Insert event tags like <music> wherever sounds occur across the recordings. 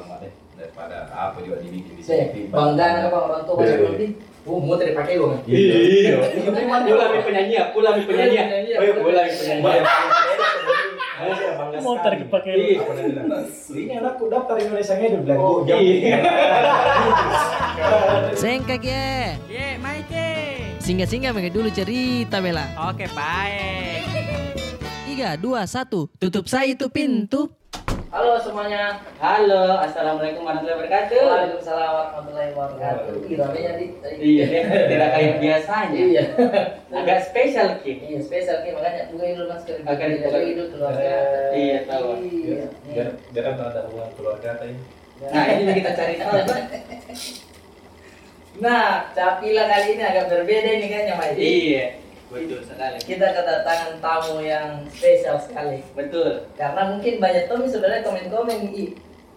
pulang mah deh daripada apa juga dibikin di Saya sini. bangga sama orang tua Iya. seperti Oh, mau tadi pakai bang. Iya. Pula mi penyanyi, pula mi penyanyi. Oh, iya, pula mi penyanyi. Iya. Apa dia bilang? <laughs> Ini anakku daftar Indonesia Idol bilang Oh, iya. <laughs> Sengkak ya. Ye, Maike. Singgah-singgah pakai dulu cerita Bella. Oke, baik. Tiga, dua, satu. Tutup saya itu pintu. Halo semuanya. Halo, assalamualaikum warahmatullahi wabarakatuh. Waalaikumsalam warahmatullahi wabarakatuh. Iya, deh, tidak kayak biasanya. Iya. Agak spesial ki. Iya, spesial Ki. makanya bukain dulu Mas Kevin. Akan Tidak dibuka. hidup keluarga. Iya, tahu. Iya. Biar biar kan ada hubungan keluarga tadi. Nah, ini kita cari tahu. Nah, Capila kali ini agak berbeda ini kayaknya, Mai. Iya, betul sekali. Kita kedatangan tamu yang spesial sekali. Betul. Karena mungkin banyak tamu sebenarnya komen-komen ih,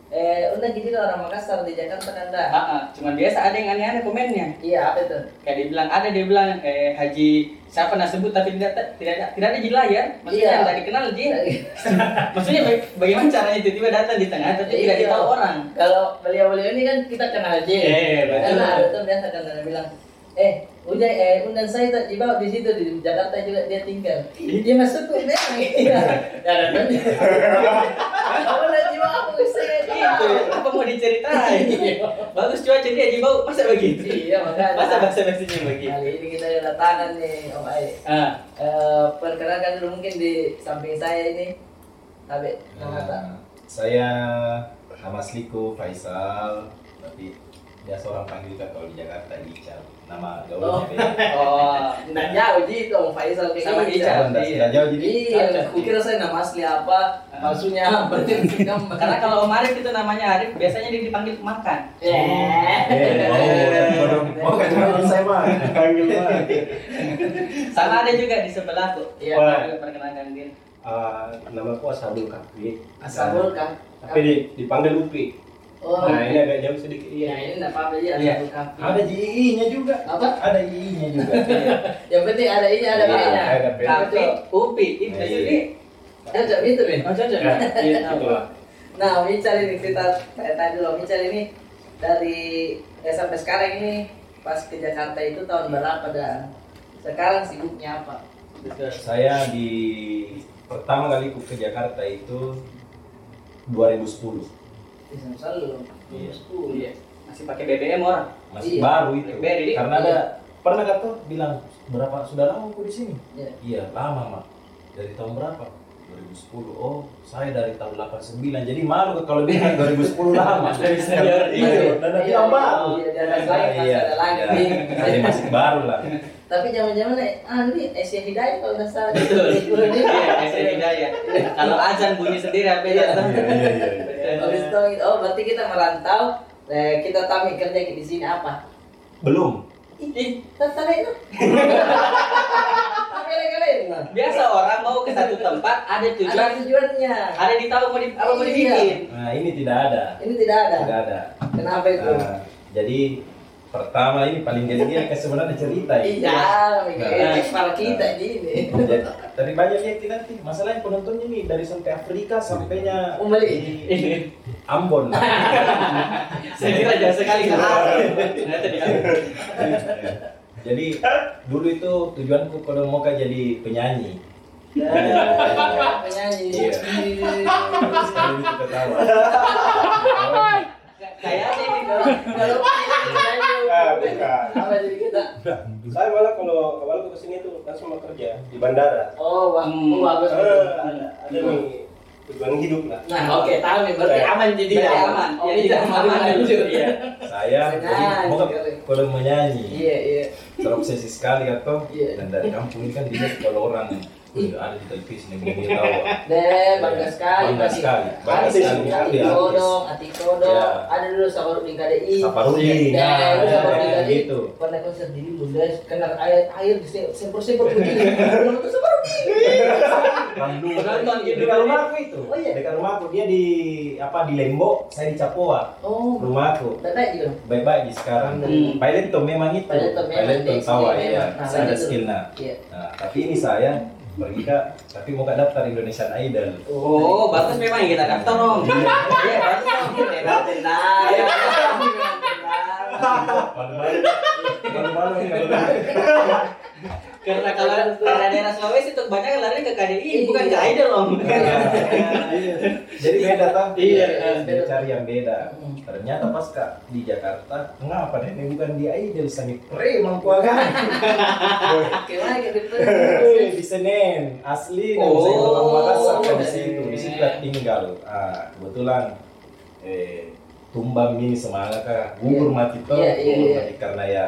eh udah gitu orang Makassar di Jakarta kan dah. Ah, ah, cuman biasa ada yang aneh-aneh komennya. Iya, apa itu? Kayak dia bilang ada dia bilang eh Haji siapa nak sebut tapi tidak tidak ada tidak ada di layar. Maksudnya Iya. tidak dikenal Ji. <laughs> Maksudnya baga- bagaimana caranya tiba-tiba datang di tengah tapi tidak Iya. ditahu orang. Kalau beliau-beliau ini kan kita kenal aja. Iya, betul. Karena ada tuh biasa kan bilang, eh udah eh undang saya tak dibawa di situ di Jakarta juga dia tinggal. Dia masuk tuh memang iya. Ya ada kan. Apa lagi dibawa aku ke sini Itu apa mau diceritain? Bagus cuaca dia di bau masa begitu? Iya makanya. Masa bahasa basinya begitu? Kali ini kita kedatangan nih Om Ai. Ah, Eh, perkenalkan dulu mungkin di samping saya ini. Abe, nama tak? Nah, saya nama asliku Faisal, tapi biasa orang panggil kalau di Jakarta Ical. Nama Oh. gaulnya beda. oh, Nggak jauh gitu Om Faisal kayak Sama gitu. Ical. Sudah sudah jauh jadi. Iya, aku kira saya nama asli apa, palsunya apa. <laughs> karena kalau Om Arif itu namanya Arif, biasanya dia dipanggil makan. Eh, mau mau kan panggil saya mah. Panggil mah. Sama ada juga di sebelahku. Iya. Wah, perkenalkan diri. Uh, namaku Ashabul Kahfi. Asabul kan? Tapi di, dipanggil Upi. Oh, Nah, ini agak jauh sedikit. iya ini enggak apa-apa ya, Iya. Asabul Kahfi. Ada GI-nya juga. Apa? Ada GI-nya juga. <laughs> Yang penting ada ini ada Iya, B-nya. ada. Tapi Upi, itu Iya. jadi Cocok gitu, Ben. Oh, cocok. Ya, iya, itulah. Nah, Om Ical ini kita tanya dulu, Om Ical ini dari ya sampai sekarang ini pas ke Jakarta itu tahun berapa dan sekarang sibuknya apa? Saya di pertama kali ke Jakarta itu 2010. Selalu. Iya. Iya. Masih pakai BBM orang. Masih Iya. baru itu. Beri. Karena Iya. ada pernah kata bilang berapa sudah lama aku di sini? Iya. Iya, lama, Mak. Dari tahun berapa? 2010. Oh, saya dari tahun 89. Jadi malu kalau bilang <laughs> 2010 lama. Dari senior. Iya, dan nanti yang baru. Iya, lagi masih Iya, ada lagi. iya. Jadi masih baru lah. <laughs> Tapi zaman-zaman ah ini Asia Hidayah kalau nggak salah. Betul. Iya. Iya, saya hidayah. Kalau azan bunyi sendiri apa ya? Iya, iya, iya. Habis itu oh berarti kita merantau, eh, kita tahu kerja di sini apa? Belum. Ih, <laughs> Biasa orang mau ke satu tempat ada Ada tujuan, tujuannya. ada di tahu mau di, apa mau Iya. dibikin. Nah, ini tidak ada. Ini tidak ada. Tidak ada. Kenapa itu? Nah, jadi pertama ini paling gede ke sebenarnya cerita ya. Iya, Nah. kepala kita gini. Jadi, Tapi banyak lihat nanti masalahnya penontonnya nih dari sampai Afrika sampainya Kembali. di Ambon. <laughs> Saya kira jauh sekali Arab. Jadi dulu itu tujuanku kalau mau kan jadi penyanyi. Penyanyi. Iya. Ketawa. Kayaknya ini Kalau penyanyi, Ah, bukan. apa jadi kita? Saya malah kalau awal ke sini tuh langsung mau kerja di bandara. Oh, wah, Hmm. oh, bagus. Eh, ada, ada nih tujuan hidup lah. Nah, oke, tahu nih, berarti aman jadi ya. aman. Oh, Ya, aman aman. lanjut. Iya. Saya jadi kali. kalau menyanyi. Iya, iya. terobsesi sekali atau Iya. dan dari kampung ini kan dilihat kalau orang udah ada di televisi tahu Deh, bangga sekali. Bangga sekali, bangga sekali. Ati. Kodong, Ati Kodong. Iya. Ada dulu KDI. Deh, nah, itu ya, KDI. gitu. Pernah konser di Bunda, kena air air di sempur-sempur begini. <laughs> Belum itu. Bandung gitu. rumahku itu Oh, iya? dekat rumahku dia di apa di Lembo saya di Capoa Oh, rumahku Baik juga. baik-baik di sekarang Hmm. Pilot memang itu Pilot skill ya. Nah, saya ada begitu. skillnya Iya. nah, tapi ini saya pergi ke tapi mau ke daftar Indonesian Idol Oh, bagus memang kita daftar om. Iya, bagus om. tendang. Ya, tendang. Malu-malu. Malu-malu Karena kalau karena daerah Sulawesi tuh banyak lari ke KDI bukan ke Idol om. Jadi beda tau? Iya, Dia cari yang beda. Ternyata pas kak di Jakarta, ngapa nih? Ini bukan di Idol, sani pre mangkuagan. Gimana <laughs> gitu? Wih, di Senen, asli dan saya orang Makassar kan di situ, di situ kan tinggal. Ah, kebetulan eh tumbang ini semangat kak, gugur Iya. mati Iya, iya, gugur iya. mati karena ya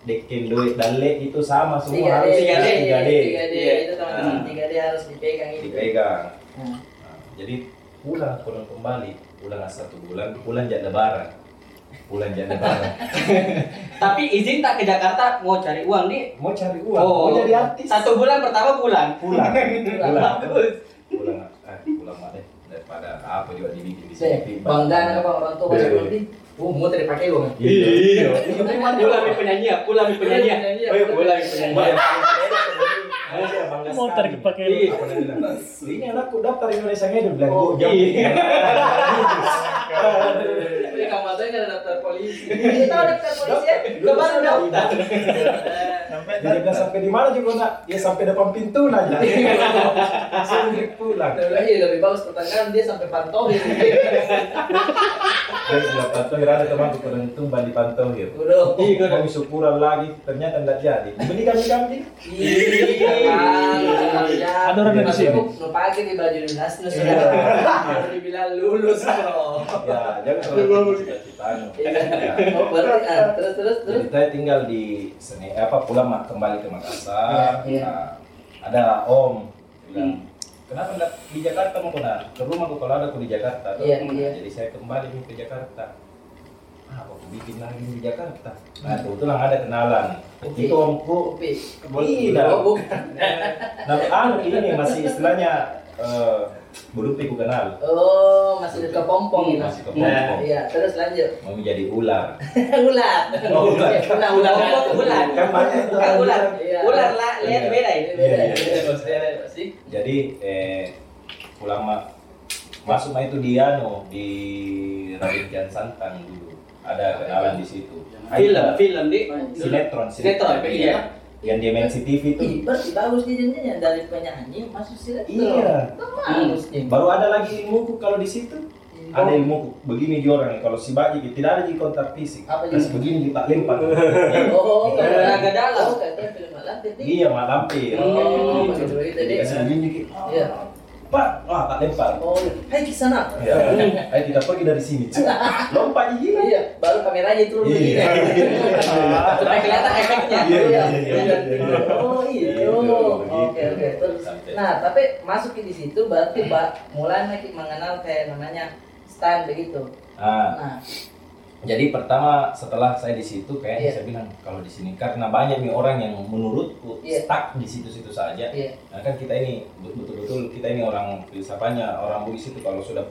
deken duit dale itu sama Tiga semua D, harus tiga D, tiga D, 3D tiga D, itu teman-teman Ah. tiga D harus dipegang itu. dipegang. Hmm. Nah, jadi pulang pulang kembali, pulang satu bulan, pulang jadi lebaran, pulang jadi lebaran. <laughs> Tapi izin tak ke Jakarta mau cari uang nih. Mau cari uang, mau jadi artis. Satu bulan pertama pulang. pulang, <laughs> pulang, Bagus. pulang, eh, pulang deh daripada apa juga dibikin di sini. bangga apa orang tua banyak Iya. Oh, mau tadi pakai uang. Iya. Pulang di penyanyi ya, pulang di penyanyi ya. Oh iya, pulang penyanyi. Mau tarik pakai Iya. Ini anakku daftar Indonesia Ngedul bilang Oh, "Gua jam." iya. <laughs> <laughs> Tapi kamu tuh nggak ada daftar polisi. Kita tahu daftar polisi ya. Kemarin daftar. Jadi bilang sampai di mana juga nak? Ya sampai depan pintu aja. Langsung pulang. Tapi lagi lebih bagus pertanyaan dia sampai pantauin. Dan sudah pantauhir ada teman tuh kena tumbang di pantauhir. Udah. Iya, kami syukuran lagi, ternyata enggak jadi. Beli kambing-kambing. Ada orang dari sini. Pakai di baju dinas nu sudah. Iya. <laughs> Dibilang lulus bro. Ya, jangan selalu cita-cita. Ya. Oh, berarti ah, terus terus terus. Saya tinggal di seni apa pulang kembali ke Makassar. Iya, iya. Nah, ada Om bilang, kenapa enggak di Jakarta mau kena? Ke rumahku kalau ada aku di Jakarta. Iya, iya. Jadi saya kembali ke Jakarta. Ah, aku bikin lagi di Jakarta. Nah, kebetulan ada kenalan. Itu omku. Anu ini masih istilahnya eh belum ku kenal. Oh, masih ke pompong gitu. Masih ke Nah, pompong. Iya, terus lanjut. Mau menjadi ular. <laughs> ular. Oh, ular. Iya, Ular, ular. Oh, ular. Kan banyak itu. Bukan ular. Iya. Ular lah, lihat Iya. beda Ini ini. beda, Iya, ini iya. beda, maksudnya sih. Jadi eh pulang mah masuk mah itu di anu di Raden Kian Santang dulu. Ada kenalan di situ. Film, film di Sinetron, Sinetron, iya. Yang di MNC TV itu. Ih, berarti bagus dia jadinya dari penyanyi masuk sinetron. Iya. Bagus. Baru ada lagi ilmuku kalau di situ. Ada ilmuku begini di orang kalau si baji tidak ada di kontak fisik. Apa Terus begini kita lempar. Oh, Iya, kalau agak dalam. Oh, nih. Iya, mak lampir. Oh, Gitu. itu Jadi begini dikit. Iya. Pak, wah tak lempar. Oh, hai ke sana. Ya, ayo kita pergi dari sini. <laughs> Lompat gila. Iya, baru kameranya turun begini. <laughs> Iya. Supaya kelihatan efeknya. Iya, Iya, iya, iya, iya. Oh, iya. Gitu, Oke, oke. Terus Nah, tapi masuk di situ berarti Mbak mulai mengenal kayak namanya stand begitu. Nah, Nah, jadi pertama setelah saya di situ kayaknya Iya. saya bilang kalau di sini karena banyak nih orang yang menurutku Iya. stuck di situ-situ saja. iya. Nah, kan kita ini betul-betul kita ini orang filsafatnya orang Bugis itu kalau sudah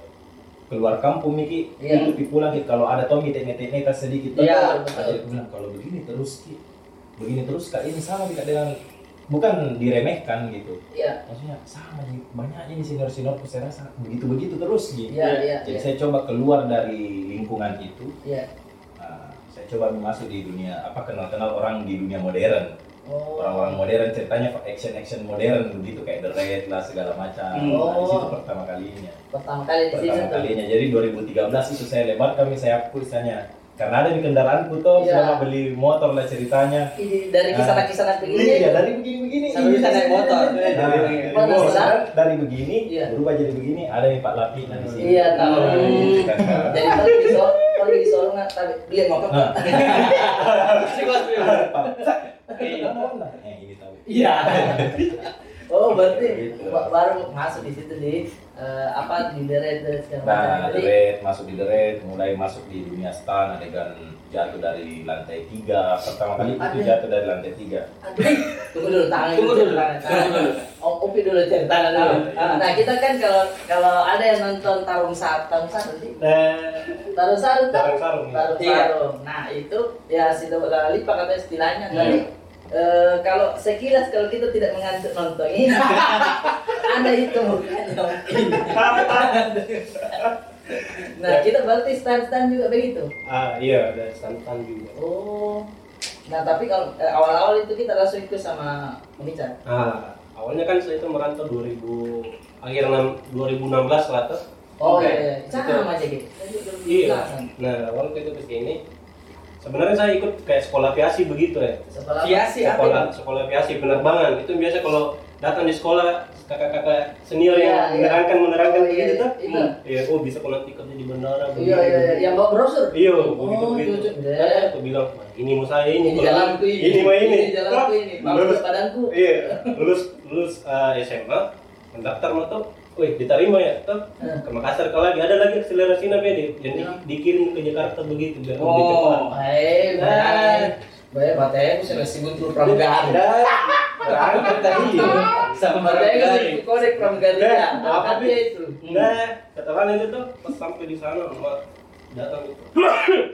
keluar kampung Miki, Iya. itu pulang Ki, kalau ada Tommy teknik-teknik sedikit. Iya, Nah, betul. bilang kalau begini terus Ki, begini terus kak ini sama Ki, Kak, dengan bukan diremehkan gitu. Iya. Maksudnya sama nih banyaknya nih senior-senior saya rasa begitu-begitu terus gitu. Iya, iya. Jadi iya. saya coba keluar dari lingkungan itu. Iya. Nah, saya coba masuk di dunia apa kenal-kenal orang di dunia modern. Oh. Orang-orang modern ceritanya action-action modern begitu kayak The Raid lah segala macam. Hmm. Nah, di situ Oh. pertama kalinya. Pertama kali di situ Pertama kalinya. Jadi 2013 itu saya lebar kami saya aku istilahnya. Karena ada di kendaraanku tuh Iya. selama beli motor lah ceritanya. Dari kisah-kisah begini. Iya, dari begini-begini. Sampai bisa naik motor. Nah, dari, Pada motor, saat- dari begini Iya. berubah jadi begini ada yang Pak Lapi nah, di sini. Iya, tahu. Nah, gitu kan. Jadi kalau di Solo, kalau di Solo nggak tapi beli motor. Nah, Si kelas film. Pak, kamu mana? Eh, ini tahu. Iya. <laughs> Oh, berarti Gitu. ba- baru masuk di situ di eh, apa di deret dan segala macam. Nah, Jadi, deret, masuk di deret, mulai masuk di dunia stan, adegan jatuh dari lantai tiga. Pertama kali itu Ada. jatuh dari lantai tiga. aduh, tunggu dulu tangan Tunggu dulu. tangan, tangan. Tunggu dulu. Om Upi dulu cerita dulu. Ah, ah. Nah kita kan kalau kalau ada yang nonton tarung sarung tarung sarung sih tarung sarung Tarung sarung, iya. tarung Iya. sarung. Nah itu ya sudah udah lipat kata istilahnya. Tapi eh, kalau sekilas kalau kita tidak mengantuk nonton ini <laughs> ada itu. Nah, kita berarti stand-stand juga begitu. Ah iya ada santan juga. Oh. Nah, tapi kalau eh, awal-awal itu kita langsung ikut sama Monican. Ah awalnya kan saya itu merantau 2000 akhir enam- 2016 lah tuh. Oh Oke. iya, iya. sama aja gitu. Iya. Nah waktu itu ke sini sebenarnya saya ikut kayak sekolah aviasi begitu ya. Sekolah Viasi apa? sekolah sekolah aviasi penerbangan itu biasa kalau datang di sekolah kakak-kakak senior Iya, yang iya. menerangkan menerangkan Oh, iya, begitu tuh itu. iya oh bisa kau nanti kerja di bandara Iya, iya, iya. Yang bawa brosur. iya Oh, begitu begitu aku bilang "Wah, ini mau saya ini Ini Kalau jalanku ini. ini mah ini Ini jalanku ini. Lulus badanku. iya lulus lulus eh, SMA mendaftar mah tuh Wih, diterima ya, tuh Eh. ke Makassar ke lagi ada lagi akselerasi nabi yang di- Iya. dikirim ke Jakarta begitu biar lebih Oh. cepat. Eh, bayar. Bayar batanya bisa ngasih buntu pramugari. Berangkat tadi. Sama Batanya Pramugari. kasih kodek pramugari. Nah, ya. apa Bakatnya Bi? itu. Nah, setelah itu tuh pas sampai di sana datang itu.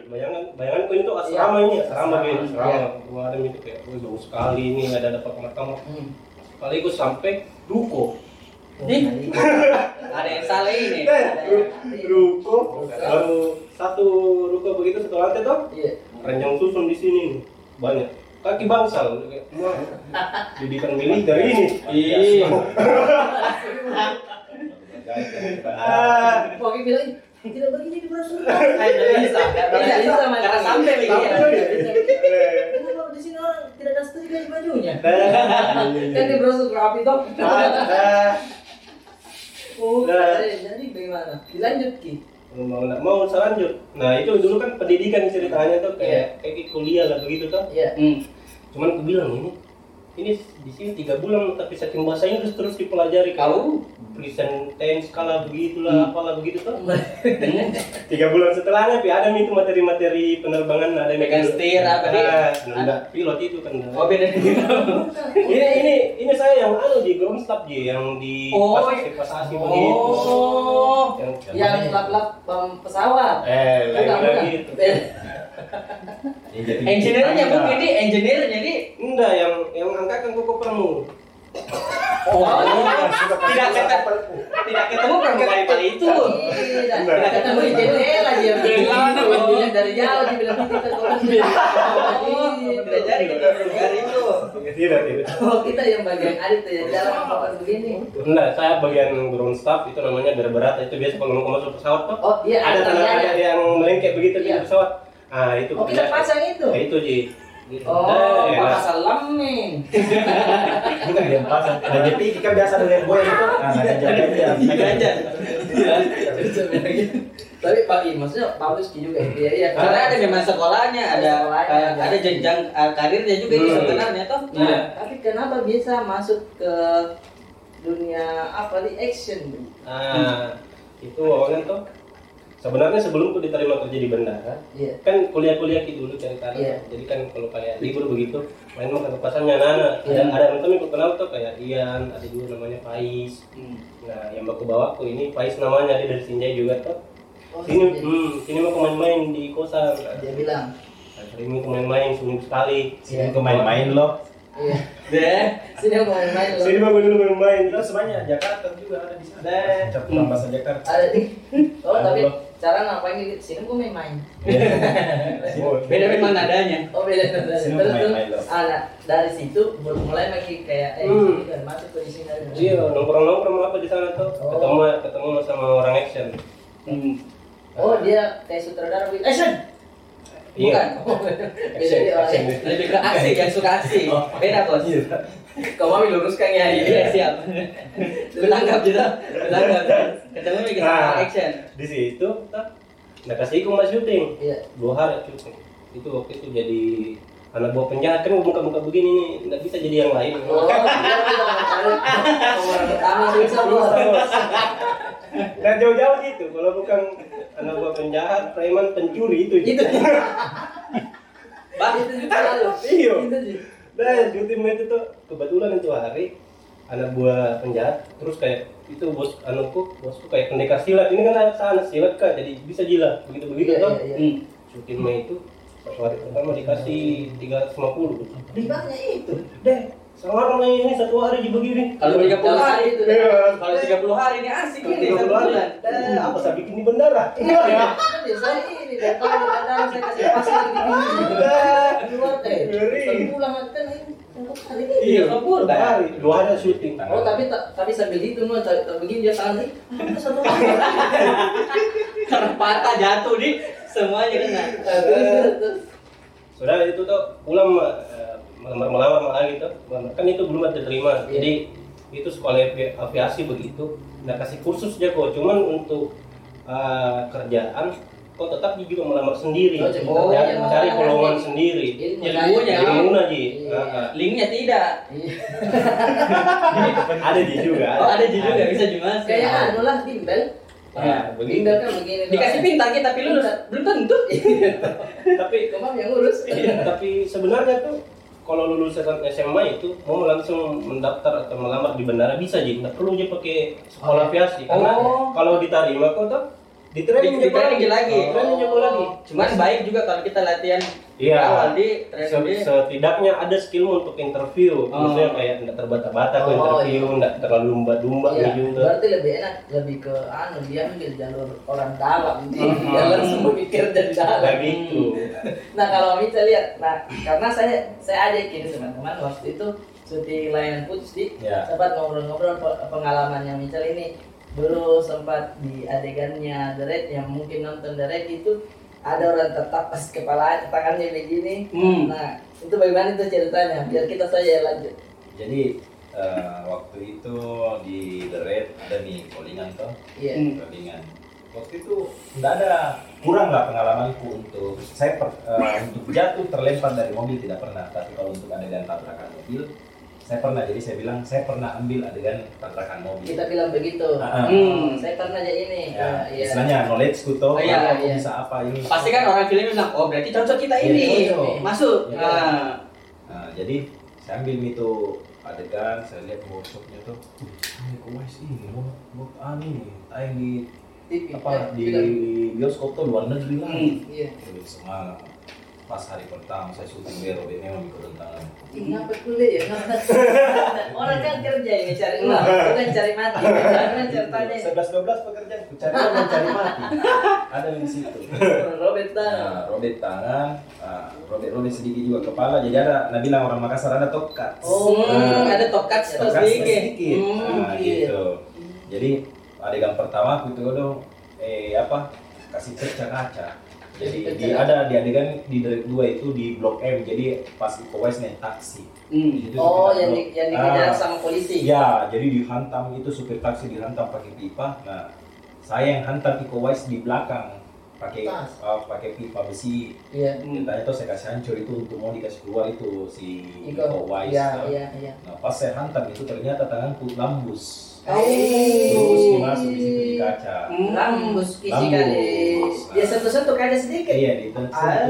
Bayangan bayanganku itu asrama ini, asrama gitu, asrama. iya. Ada itu kayak, wih jauh sekali ini nggak ada dapat kamar Hmm. Kali aku sampai. Ih. Ada yang salah ini. Nah, ru- ruko, baru satu ruko begitu satu lantai tuh, Iya. ranjang susun di sini nih. banyak. Kaki bangsal, kayak, wah, didikan militer ini. Iya. Ah, <laughs> Pokoknya bilang, "Ih, tidak begini di brosur. <laughs> Tidak bisa. Tidak bisa, Mas. Karena sampai lagi. Sampai ya. Kenapa di sini orang tidak ada bajunya? <laughs> Kan di brosur rapi toh. Oh, Nah. jadi bagaimana? Dilanjut Ki. mau nggak mau selanjut nah itu dulu kan pendidikan ceritanya tuh kayak kayak kuliah lah begitu tuh Iya. Hmm. cuman aku bilang ini ini di sini tiga bulan tapi saking bahasa Inggris terus dipelajari. Kalau present tense skala begitulah apalah begitu tuh <laughs> tiga bulan setelahnya pi ada itu materi-materi penerbangan ada yang Pegang setir, apa nih? ah, enggak pilot itu kan. Oh beda. <laughs> ini ini ini saya yang anu di ground staff Ji, yang di Oh, pasasi pasasi begitu. Oh. yang lap-lap pesawat. eh lagi lagi itu <laughs> Engineer-nya bu, ini engineer-nya jadi. enggak yang yang angkatkan koko pramu Oh, tidak ketemu, tidak ketemu kan kali itu. Tidak, ketemu di jendela dia. Dia dari jauh dia bilang kita kan Oh, tidak jadi ketemu hari itu. tidak tidak Oh, kita yang bagian adit ya jalan apa begini. enggak saya bagian ground staff itu namanya berat itu biasa kalau mau masuk pesawat tuh Oh, iya ada tanda yang melengket begitu di Iya. pesawat ah itu Oh, kita pasang itu. Ya, itu ji Gitu. Oh, Eh, enak. pasal lemeng. <laughs> Bukan dia pasang. Nah, jadi kan biasa dengan gue itu. Nah, ganjar Agak aja. Tapi Pak I, maksudnya bagus Ki juga. Iya, iya. Karena ada memang sekolahnya, ada Sekolahnya, eh, ada jenjang eh, karirnya juga itu Hmm. sebenarnya toh. Nah, tapi kenapa bisa masuk ke dunia apa di action? ah itu awalnya tuh sebenarnya sebelum aku diterima kerja di bandara Iya. kan kuliah-kuliah gitu dulu cari karir Iya. jadi kan kalau kayak libur begitu main mau ke pasarnya anak ada Iya. ada teman yang aku kenal tuh kayak Ian ada juga namanya Pais Hmm. nah yang aku bawa aku ini Pais namanya dia dari Sinjai juga tuh Oh, sini jadi hmm, sini mau main-main di kosan nah, dia bilang, sering mau main-main seminggu sekali Sini ke main-main loh. iya. Deh. Sini aku main-main loh. sini mau dulu main-main Terus semuanya Jakarta juga ada di sana. Nah. Campur bahasa Jakarta. Ada di. Oh, tapi. Cara ngapain gitu? Sini aku main-main. <laughs> Beda memang nadanya. Oh beda beda. Sini Terus loh. ah, nah, dari situ baru mulai lagi kayak eh Hmm. ini kan masuk ke sini dari. iya nongkrong-nongkrong apa di sana tuh Oh. ketemu ketemu sama orang action Hmm. Oh dia kayak sutradara with action. Iya. Bukan. <laughs> Beda Action. Lebih ke asik, yang suka asik. Beda bos. Kau mau luruskan ya Iya siap. Bertangkap juga. Bertangkap. Ketemu lagi sama Nah. action. di situ nah kasih aku mas syuting Iya. dua hari syuting itu waktu itu jadi anak buah penjahat kan muka-muka begini nih nggak bisa jadi yang lain Oh, pertama bisa bos. Nah jauh-jauh gitu, kalau bukan anak buah penjahat, preman, pencuri itu. Itu. <laughs> Bang, Itu juga lalu. Iya. Itu. Nah syuting itu tuh kebetulan itu hari anak buah penjahat, terus kayak itu bos anakku, bosku kayak pendekar silat. Ini kan anak sana silat kan, jadi bisa jilat begitu begitu Iya, tuh. iya, iya. Hmm. Itu pas hari pertama dikasih 350 Ribanya itu. deh Sekarang ini satu hari di begini. Kalau 30 hari itu Iya. Kalau 30 hari ini asik ini Kalau satu bulan. eh, apa saya bikin di bandara? Iya, kan biasanya ini daripada di bandara saya kasih pasir di keluar eh Ngeri. tapi pulang kan ini untuk hari ini Iya, kabur Dua hari, dua hari syuting. oh tapi tapi sambil itu tak begini dia tangan ah, satu hari <laughs> Karena patah jatuh di semuanya kena. Sudah itu tuh pulang melamar-melamar lagi tuh. Kan itu belum ada terima. Iya. Jadi itu sekolah avi- aviasi begitu. Nah kasih kursus aja kok. Cuman untuk eh, kerjaan kok tetap dia juga melamar sendiri. Oh, Oh, kerjaan cari melamar peluang lagi. sendiri. Ilmu Ilmunya, saya. Ilmu aja. Iya. Linknya tidak. Iya. <laughs> Ada di juga. Oh ada juga bisa juga. kayak anu lah bimbel Ya, begitu. bimbel kan begini Dikasih pintar kita tapi lulus belum tentu. <laughs> Tapi Kemam yang ngurus Iya, tapi sebenarnya tuh kalau lulus SMA itu mau langsung mendaftar atau melamar di bandara bisa jadi nggak perlu aja pakai sekolah aviasi karena Oh. kalau diterima kok tuh di training Di lagi. Training jago lagi. Cuman baik juga kalau kita latihan Iya. Se- training. setidaknya ada skill untuk interview, Oh. maksudnya kayak nggak terbata-bata Oh, interview, iya. nggak terlalu lumba-lumba Iya, juga. berarti lebih enak lebih ke anu dia ambil jalur orang dalam <laughs> di Hmm. jalur semua mikir dari dalam Kayak gitu. <laughs> Nah kalau Mica lihat, nah karena saya saya ajakin teman-teman waktu itu syuting layanan putus di Ya. sempat ngobrol-ngobrol pe- pengalamannya Mica ini dulu sempat di adegannya The Red yang mungkin nonton The Red itu ada orang tertapas kepala tangannya begini. Hmm. Nah itu bagaimana itu ceritanya? Biar kita saja lanjut. Jadi eh, waktu itu di The Red ada nih callingan toh, Iya. Hmm. callingan. Waktu itu nggak ada kurang lah pengalamanku untuk saya per- eh, untuk jatuh terlempar dari mobil tidak pernah, tapi kalau untuk adegan tabrakan mobil saya pernah. Jadi saya bilang saya pernah ambil adegan tabrakan mobil. Kita bilang begitu. Ah. Hmm. Saya pernah aja ini. Ya, Ah, iya. istilahnya knowledge ku toh, Iya, aku iya. bisa apa ini. Pasti kan orang film bilang, oh berarti cocok kita Iya, ini. cocok. Masuk. Iya. Nah, Nah, jadi saya ambil itu adegan, saya lihat workshopnya tuh, "Uh, ini kok wise ini, mau mau ani tayang di TV. apa ya, di film. bioskop tuh luar negeri lah. Hmm. Iya. Semangat. Pas hari pertama saya syuting Bero, dia memang ikut tangan. Ih, Ngapa kuliah ya? <laughs> Orang kan kerja ini cari uang, bukan cari mati. Jangan ceritanya. Sebelas dua belas pekerjaan, cari uang dan cari mati. Ada di situ. Robert tangan. Nah, robek tangan, ah, robek robek sedikit juga kepala. Jadi ada, nah bilang orang Makassar ada tokat. Oh, Hmm, Nah, ada tokat sedikit. sedikit. Hmm. Nah, gitu. Jadi adegan pertama aku itu dong eh apa kasih pecah kaca. Jadi di, ada di adegan di direct dua itu di blok M. Jadi pas Iko naik taksi. Hmm. Oh, yang di, yang dikejar Ah, sama polisi. Ya, jadi dihantam itu supir taksi dihantam pakai pipa. Nah, saya yang hantam Iko di belakang pakai uh, pakai pipa besi. Ceritanya tuh saya kasih hancur itu untuk mau dikasih keluar itu si Iko Iko. Wise. Iya, Nah, iya, iya. Nah, pas saya hantam itu ternyata tanganku lambus. Oh. Terus dimasuk di situ di kaca. Rambus kisi kali. Dia sentuh-sentuh kaca sedikit. Iya, di nih. Ah,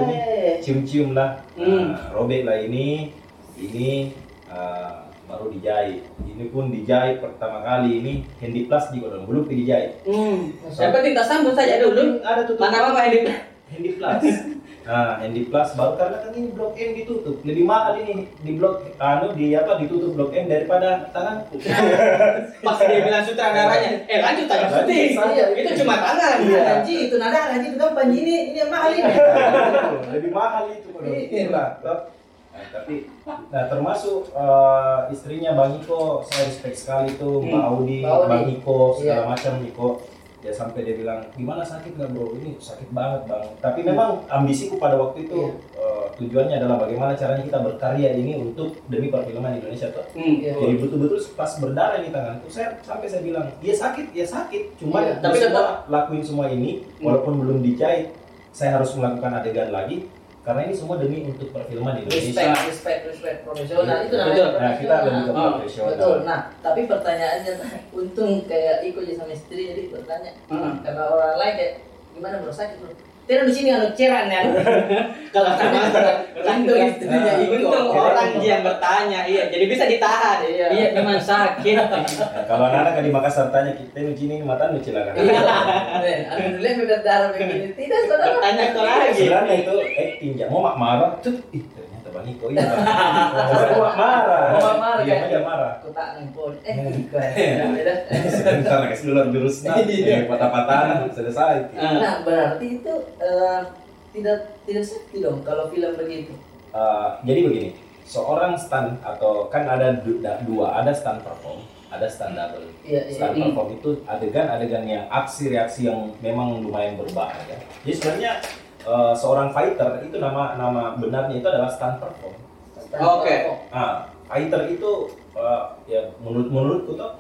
Cium-cium lah. Hmm. Nah, robek lah ini. Ini uh, baru dijahit. Ini pun dijahit pertama kali ini handy plus di kodong belum dijahit. Hmm. Yang penting tak sambut saja dulu. Ada tutup. Mana apa ini? handy plus. Nah, handy plus baru karena kan ini blok M ditutup. Lebih mahal ini di blok anu di apa ditutup blok M daripada tanganku. <laughs> Pas dia bilang sutradaranya, eh lanjut aja saja. Itu cuma tangan. Iya. Haji itu nada haji itu gampang ini ini yang mahal ini. lebih mahal itu kalau Iya. toh. Nah, tapi nah termasuk eh, istrinya Bang Iko saya respect sekali tuh Mbak Hmm. Audi. Bang Iko segala Iya. macam Iko ya sampai dia bilang gimana sakit nggak bro ini sakit banget bang tapi memang ambisiku pada waktu itu Iya. eh, tujuannya adalah bagaimana caranya kita berkarya ini untuk demi perfilman Indonesia tuh Hmm. Iya. jadi betul-betul pas berdarah di tanganku saya sampai saya bilang ya sakit ya sakit cuma Iya, tapi tetap- lakuin semua ini walaupun belum dijahit saya harus melakukan adegan lagi karena ini semua demi untuk perfilman Indonesia Respect, respect, respect profesional itu Betul. namanya nah kita lebih ke Ah, profesional Betul. Nah, tapi pertanyaannya <laughs> untung kayak Iko aja sama istri jadi bertanya Hmm. karena orang lain kayak gimana bro sakit bro? Tidak di sini anu ceran ya. <laughs> Kalau sama Untung istrinya. Untung orang dia yang bertanya, iya. Jadi bisa ditahan. Iya. Iya, memang sakit. <laughs> Nah, kalau anak-anak di Makassar tanya kita nu sini mata nu cilakan Iya. Eh, Anu dulu berdarah begini. Tidak saudara. Tanya kau lagi. sebenarnya itu acting ya mau mak marah tuh Bang Iko iya Bang. Marah. Oh, marah, Iya kan? aja marah. Aku tak nempel. Eh, bukan. <laughs> Beda. Sebentar kasih dulu jurusnya. <laughs> Iya. Eh, Patah-patahan selesai. Ah. Nah, berarti itu eh, tidak tidak safety dong kalau film begitu. Eh, jadi begini, seorang stunt atau kan ada du- da- dua, ada stunt perform, ada stunt double. Iya, iya. Hmm. perform itu adegan-adegan yang aksi reaksi yang memang lumayan berbahaya. Jadi sebenarnya eh, seorang fighter itu nama nama benarnya itu adalah stunt perform. Oke. Ah, fighter itu eh, ya menurut menurutku tuh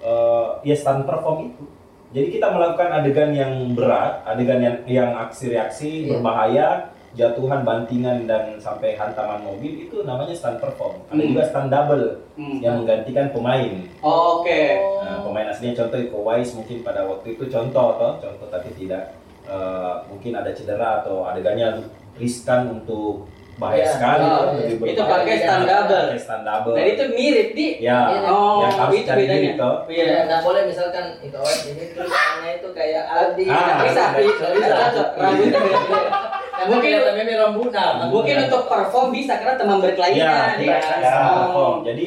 eh, ya stunt perform itu. Jadi kita melakukan adegan yang berat, adegan yang yang aksi reaksi Iya. berbahaya, jatuhan, bantingan dan sampai hantaman mobil itu namanya stunt perform. Ada Hmm. juga stunt double Hmm. yang menggantikan pemain. Oke. Nah, pemain aslinya contoh Iko Uwais mungkin pada waktu itu contoh toh, contoh tapi tidak eh, mungkin ada cedera atau adegannya riskan untuk bahaya Iya. sekali, Oh, lebih itu pakai stand double. Pakai stand double. Dan itu mirip di. Ya, Oh, yang harus itu cari bedanya. Iya, Iya. nggak boleh misalkan itu awet ini terus tangannya itu kayak Aldi. Ah, bisa, bisa, bisa. Rambutnya beda-beda. Mungkin meme rambut nah. Mungkin untuk perform bisa karena teman Ya, berkelahinya. ya, ya, Oh. perform. Jadi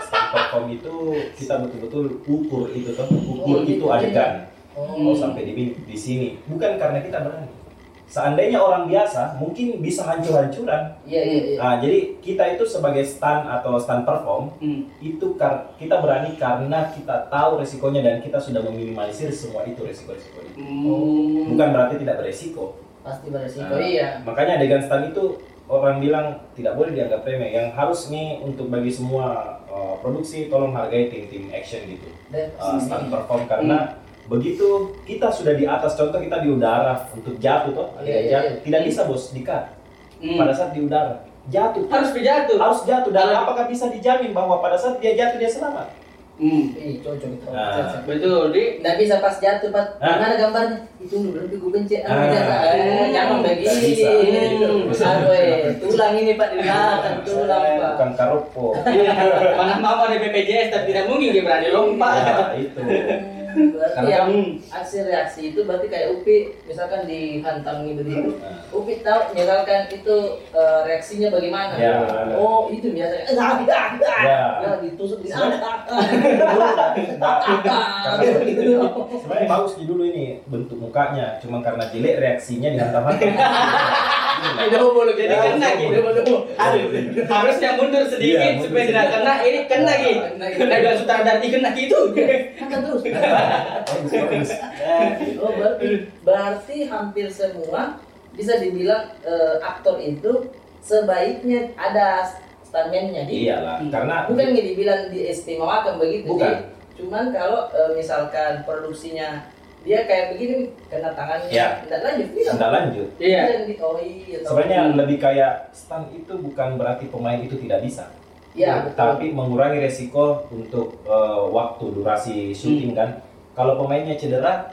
stand perform itu kita betul-betul ukur itu toh, ukur Oh, itu adegan. Oh, Oh sampai di di sini. Bukan karena kita berani. Seandainya orang biasa mungkin bisa hancur-hancuran. iya iya iya. Nah, jadi kita itu sebagai stand atau stand perform Hmm. itu kita berani karena kita tahu resikonya dan kita sudah meminimalisir semua itu resiko-resiko itu. Hmm. Bukan berarti tidak beresiko. Pasti beresiko Nah, iya. Makanya adegan stand itu orang bilang tidak boleh dianggap remeh. Yang harus nih untuk bagi semua uh, produksi tolong hargai tim-tim action gitu. Uh, stand perform karena begitu kita sudah di atas contoh kita di udara untuk jatuh toh Iya, tidak, iya, jatuh. iya. tidak bisa bos di cut Hmm. pada saat di udara jatuh harus dijatuh. harus jatuh dan apakah bisa dijamin bahwa pada saat dia jatuh dia selamat Hmm. Ih, cocok itu. Nah. Betul, di Nggak bisa pas jatuh, Pak. Hah? Mana gambarnya? Itu dulu berarti gue benci. Ah, Ah. Eh, jangan begini. Nggak bisa. Bisa. Aduh, eh, tulang ini Pak di belakang, tulang Pak. bukan karopo <laughs> mana mau ada BPJS tapi tidak mungkin dia berani lompat. ya itu Hmm, Karena yang kan- aksi reaksi itu berarti kayak Upi misalkan dihantam gitu begitu. Nah. Upi tahu misalkan itu eh, reaksinya bagaimana. Ya. Oh, itu biasanya. Eh, ah, ah, ah. Ya. Ditusuk di. Gitu. sebenarnya <laughs> <laughs> bagus di dulu ini bentuk mukanya cuma karena jelek reaksinya dihantam-hantam <laughs> Itu boleh Jadi kena gitu. Harusnya mundur sedikit Iya, supaya tidak kena. Ini kena lagi. Kena. Kena bilang sutradara kena gitu. Makan terus. Oh, berarti, berarti hampir semua bisa dibilang eh, aktor itu sebaiknya ada stuntman-nya di iyalah karena bukan dibilang diistimewakan begitu Bukan. Cuman kalau eh, misalkan produksinya dia kayak begini kena tangannya Ya. tidak lanjut tidak tidak lanjut. Iya. Oh iya sebenarnya lebih kayak stunt itu bukan berarti pemain itu tidak bisa. Ya betul. tapi mengurangi resiko untuk eh, waktu durasi syuting kan. Kalau pemainnya cedera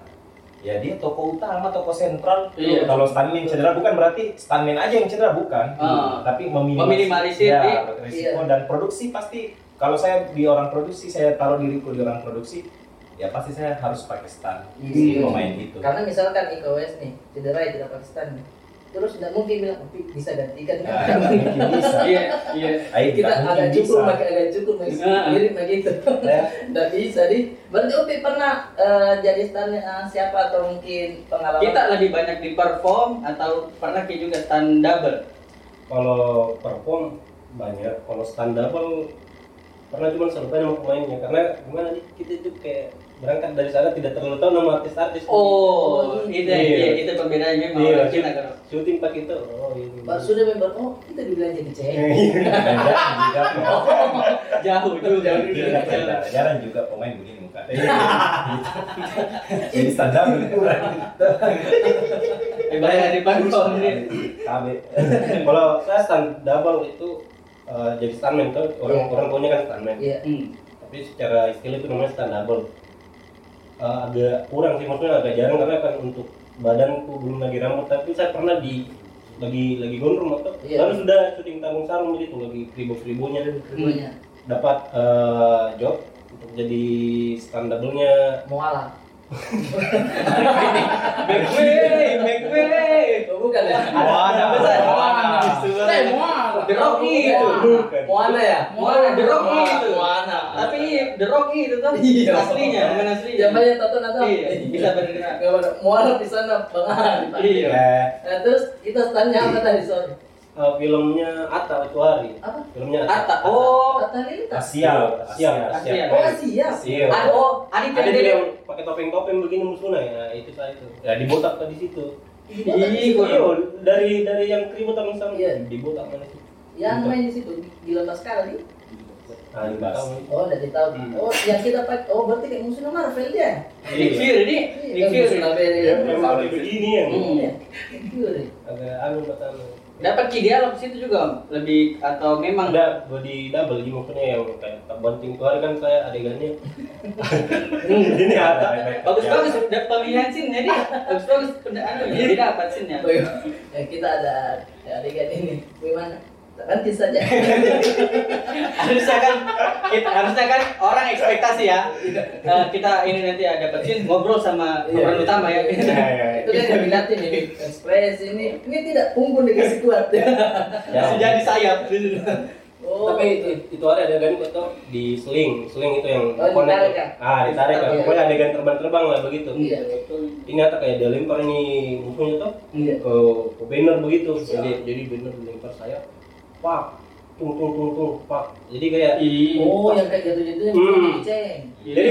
ya dia toko utama toko sentral. Iya. kalau stuntman cedera bukan berarti stuntman aja yang cedera bukan. Ah. tapi meminimalisir, ya, di- resiko Iya. dan produksi pasti kalau saya di orang produksi saya taruh diriku di orang produksi ya pasti saya harus pakai stunt si Iya. pemain itu. Karena misalkan Iko Uwais nih cedera ya tidak Pakistan nih. Terus tidak mungkin bilang tapi bisa gantikan. Nah, mungkin bisa. Iya, iya. Ayo, kita agak cukup pakai agak cukup mas. Ah. mirip begitu Ya. <laughs> tidak bisa di. Berarti Upi pernah eh, jadi stand eh, siapa atau mungkin pengalaman? Kita lebih banyak di perform atau pernah kita juga stand double. Kalau perform banyak, kalau stand double pernah cuma serupa nama pemainnya. Karena gimana nih kita itu kayak berangkat dari sana tidak terlalu tahu nama artis-artis. Oh, itu Iya. iya, itu perbedaannya memang Iya, orang Cina kan. syuting pakai itu. Oh, ini. Pak sudah member oh kita dibilang jadi cewek Dan jarang juga Jauh tidak. jarang juga pemain begini muka jadi standar kurang Eh, banyak di nih. Tabe. Kalau saya stand double itu eh, jadi stuntman tuh orang Iya. orang punya kan stuntman. iya. Tapi secara istilah itu namanya stand double. Eh, agak kurang sih maksudnya agak jarang karena kan untuk badanku belum lagi rambut. Tapi saya pernah di lagi lagi gondrong atau Iya. baru sudah syuting tanggung sarung gitu lagi kribo-kribonya Keduanya dapat eh, job untuk jadi stand double-nya. Mualaf Backway, backway. oh bukan ya ada besar. Wah, Suara. saya mualaf Bukan. Moana ya? Moana, The Rock Moana. itu. Moana. Tapi The Rock itu Iya. aslinya, bukan aslinya. Yang banyak tonton atau? Iya, bisa ada. Moana di sana bang. Iya. Ya, Nah, terus kita tanya apa tadi sorry? Eh, filmnya Atta itu hari. Apa? Filmnya Atta, oh, Kata Lintas. Asia, Asia, Asia. Oh Asia. Asia. ada oh, ada Ada yang pakai topeng-topeng begini musuhnya ya itu saya itu. Ya dibotak tadi situ. Ih, Iya, dari dari yang keributan sama Iya. dibotak mana sih? Yang main di situ gila mas sekali. Ah. Oh, dari tahu. Hmm. Oh, yang kita pakai. Oh, berarti kayak musuhnya Marvel dia. Nick Fury ini, Nick Kan Fury. musuhnya Marvel. Ya, memang begini yang Hmm. Iya. Fury. agak anu matanya. Dapat ki dialog situ juga Om? lebih atau memang Ada di double di maksudnya yang kayak tak banting tuh hari kan saya adegannya. <laughs> ini ada. bagus-bagus dapat pemilihan scene jadi bagus-bagus anu jadi dapat scene nya. Eh, kita ada adegan ini. Bagaimana? Nanti saja. <laughs> harusnya kan kita harusnya kan orang ekspektasi ya Eh, kita ini nanti ada dapat scene ngobrol sama Iya. pemeran utama ya Ya, ya, ya. Itu kan yang ini ekspresi ini. Ini tidak punggung dikasih kuat. <laughs> Masih jadi sayap Oh. Tapi itu, itu ada adegan itu di seling, seling itu yang Oh, ditarik ya? Ah, ditarik kan. Iya. Pokoknya adegan terbang-terbang lah begitu. Iya. Ini ada kayak dia lempar ini musuhnya tuh Iya. ke, ke banner begitu. Jadi jadi banner dilempar saya. Pak, tung tung tung tung, pak. Jadi kayak Oh, yang kayak gitu-gitu yang Hmm. ceng. Jadi.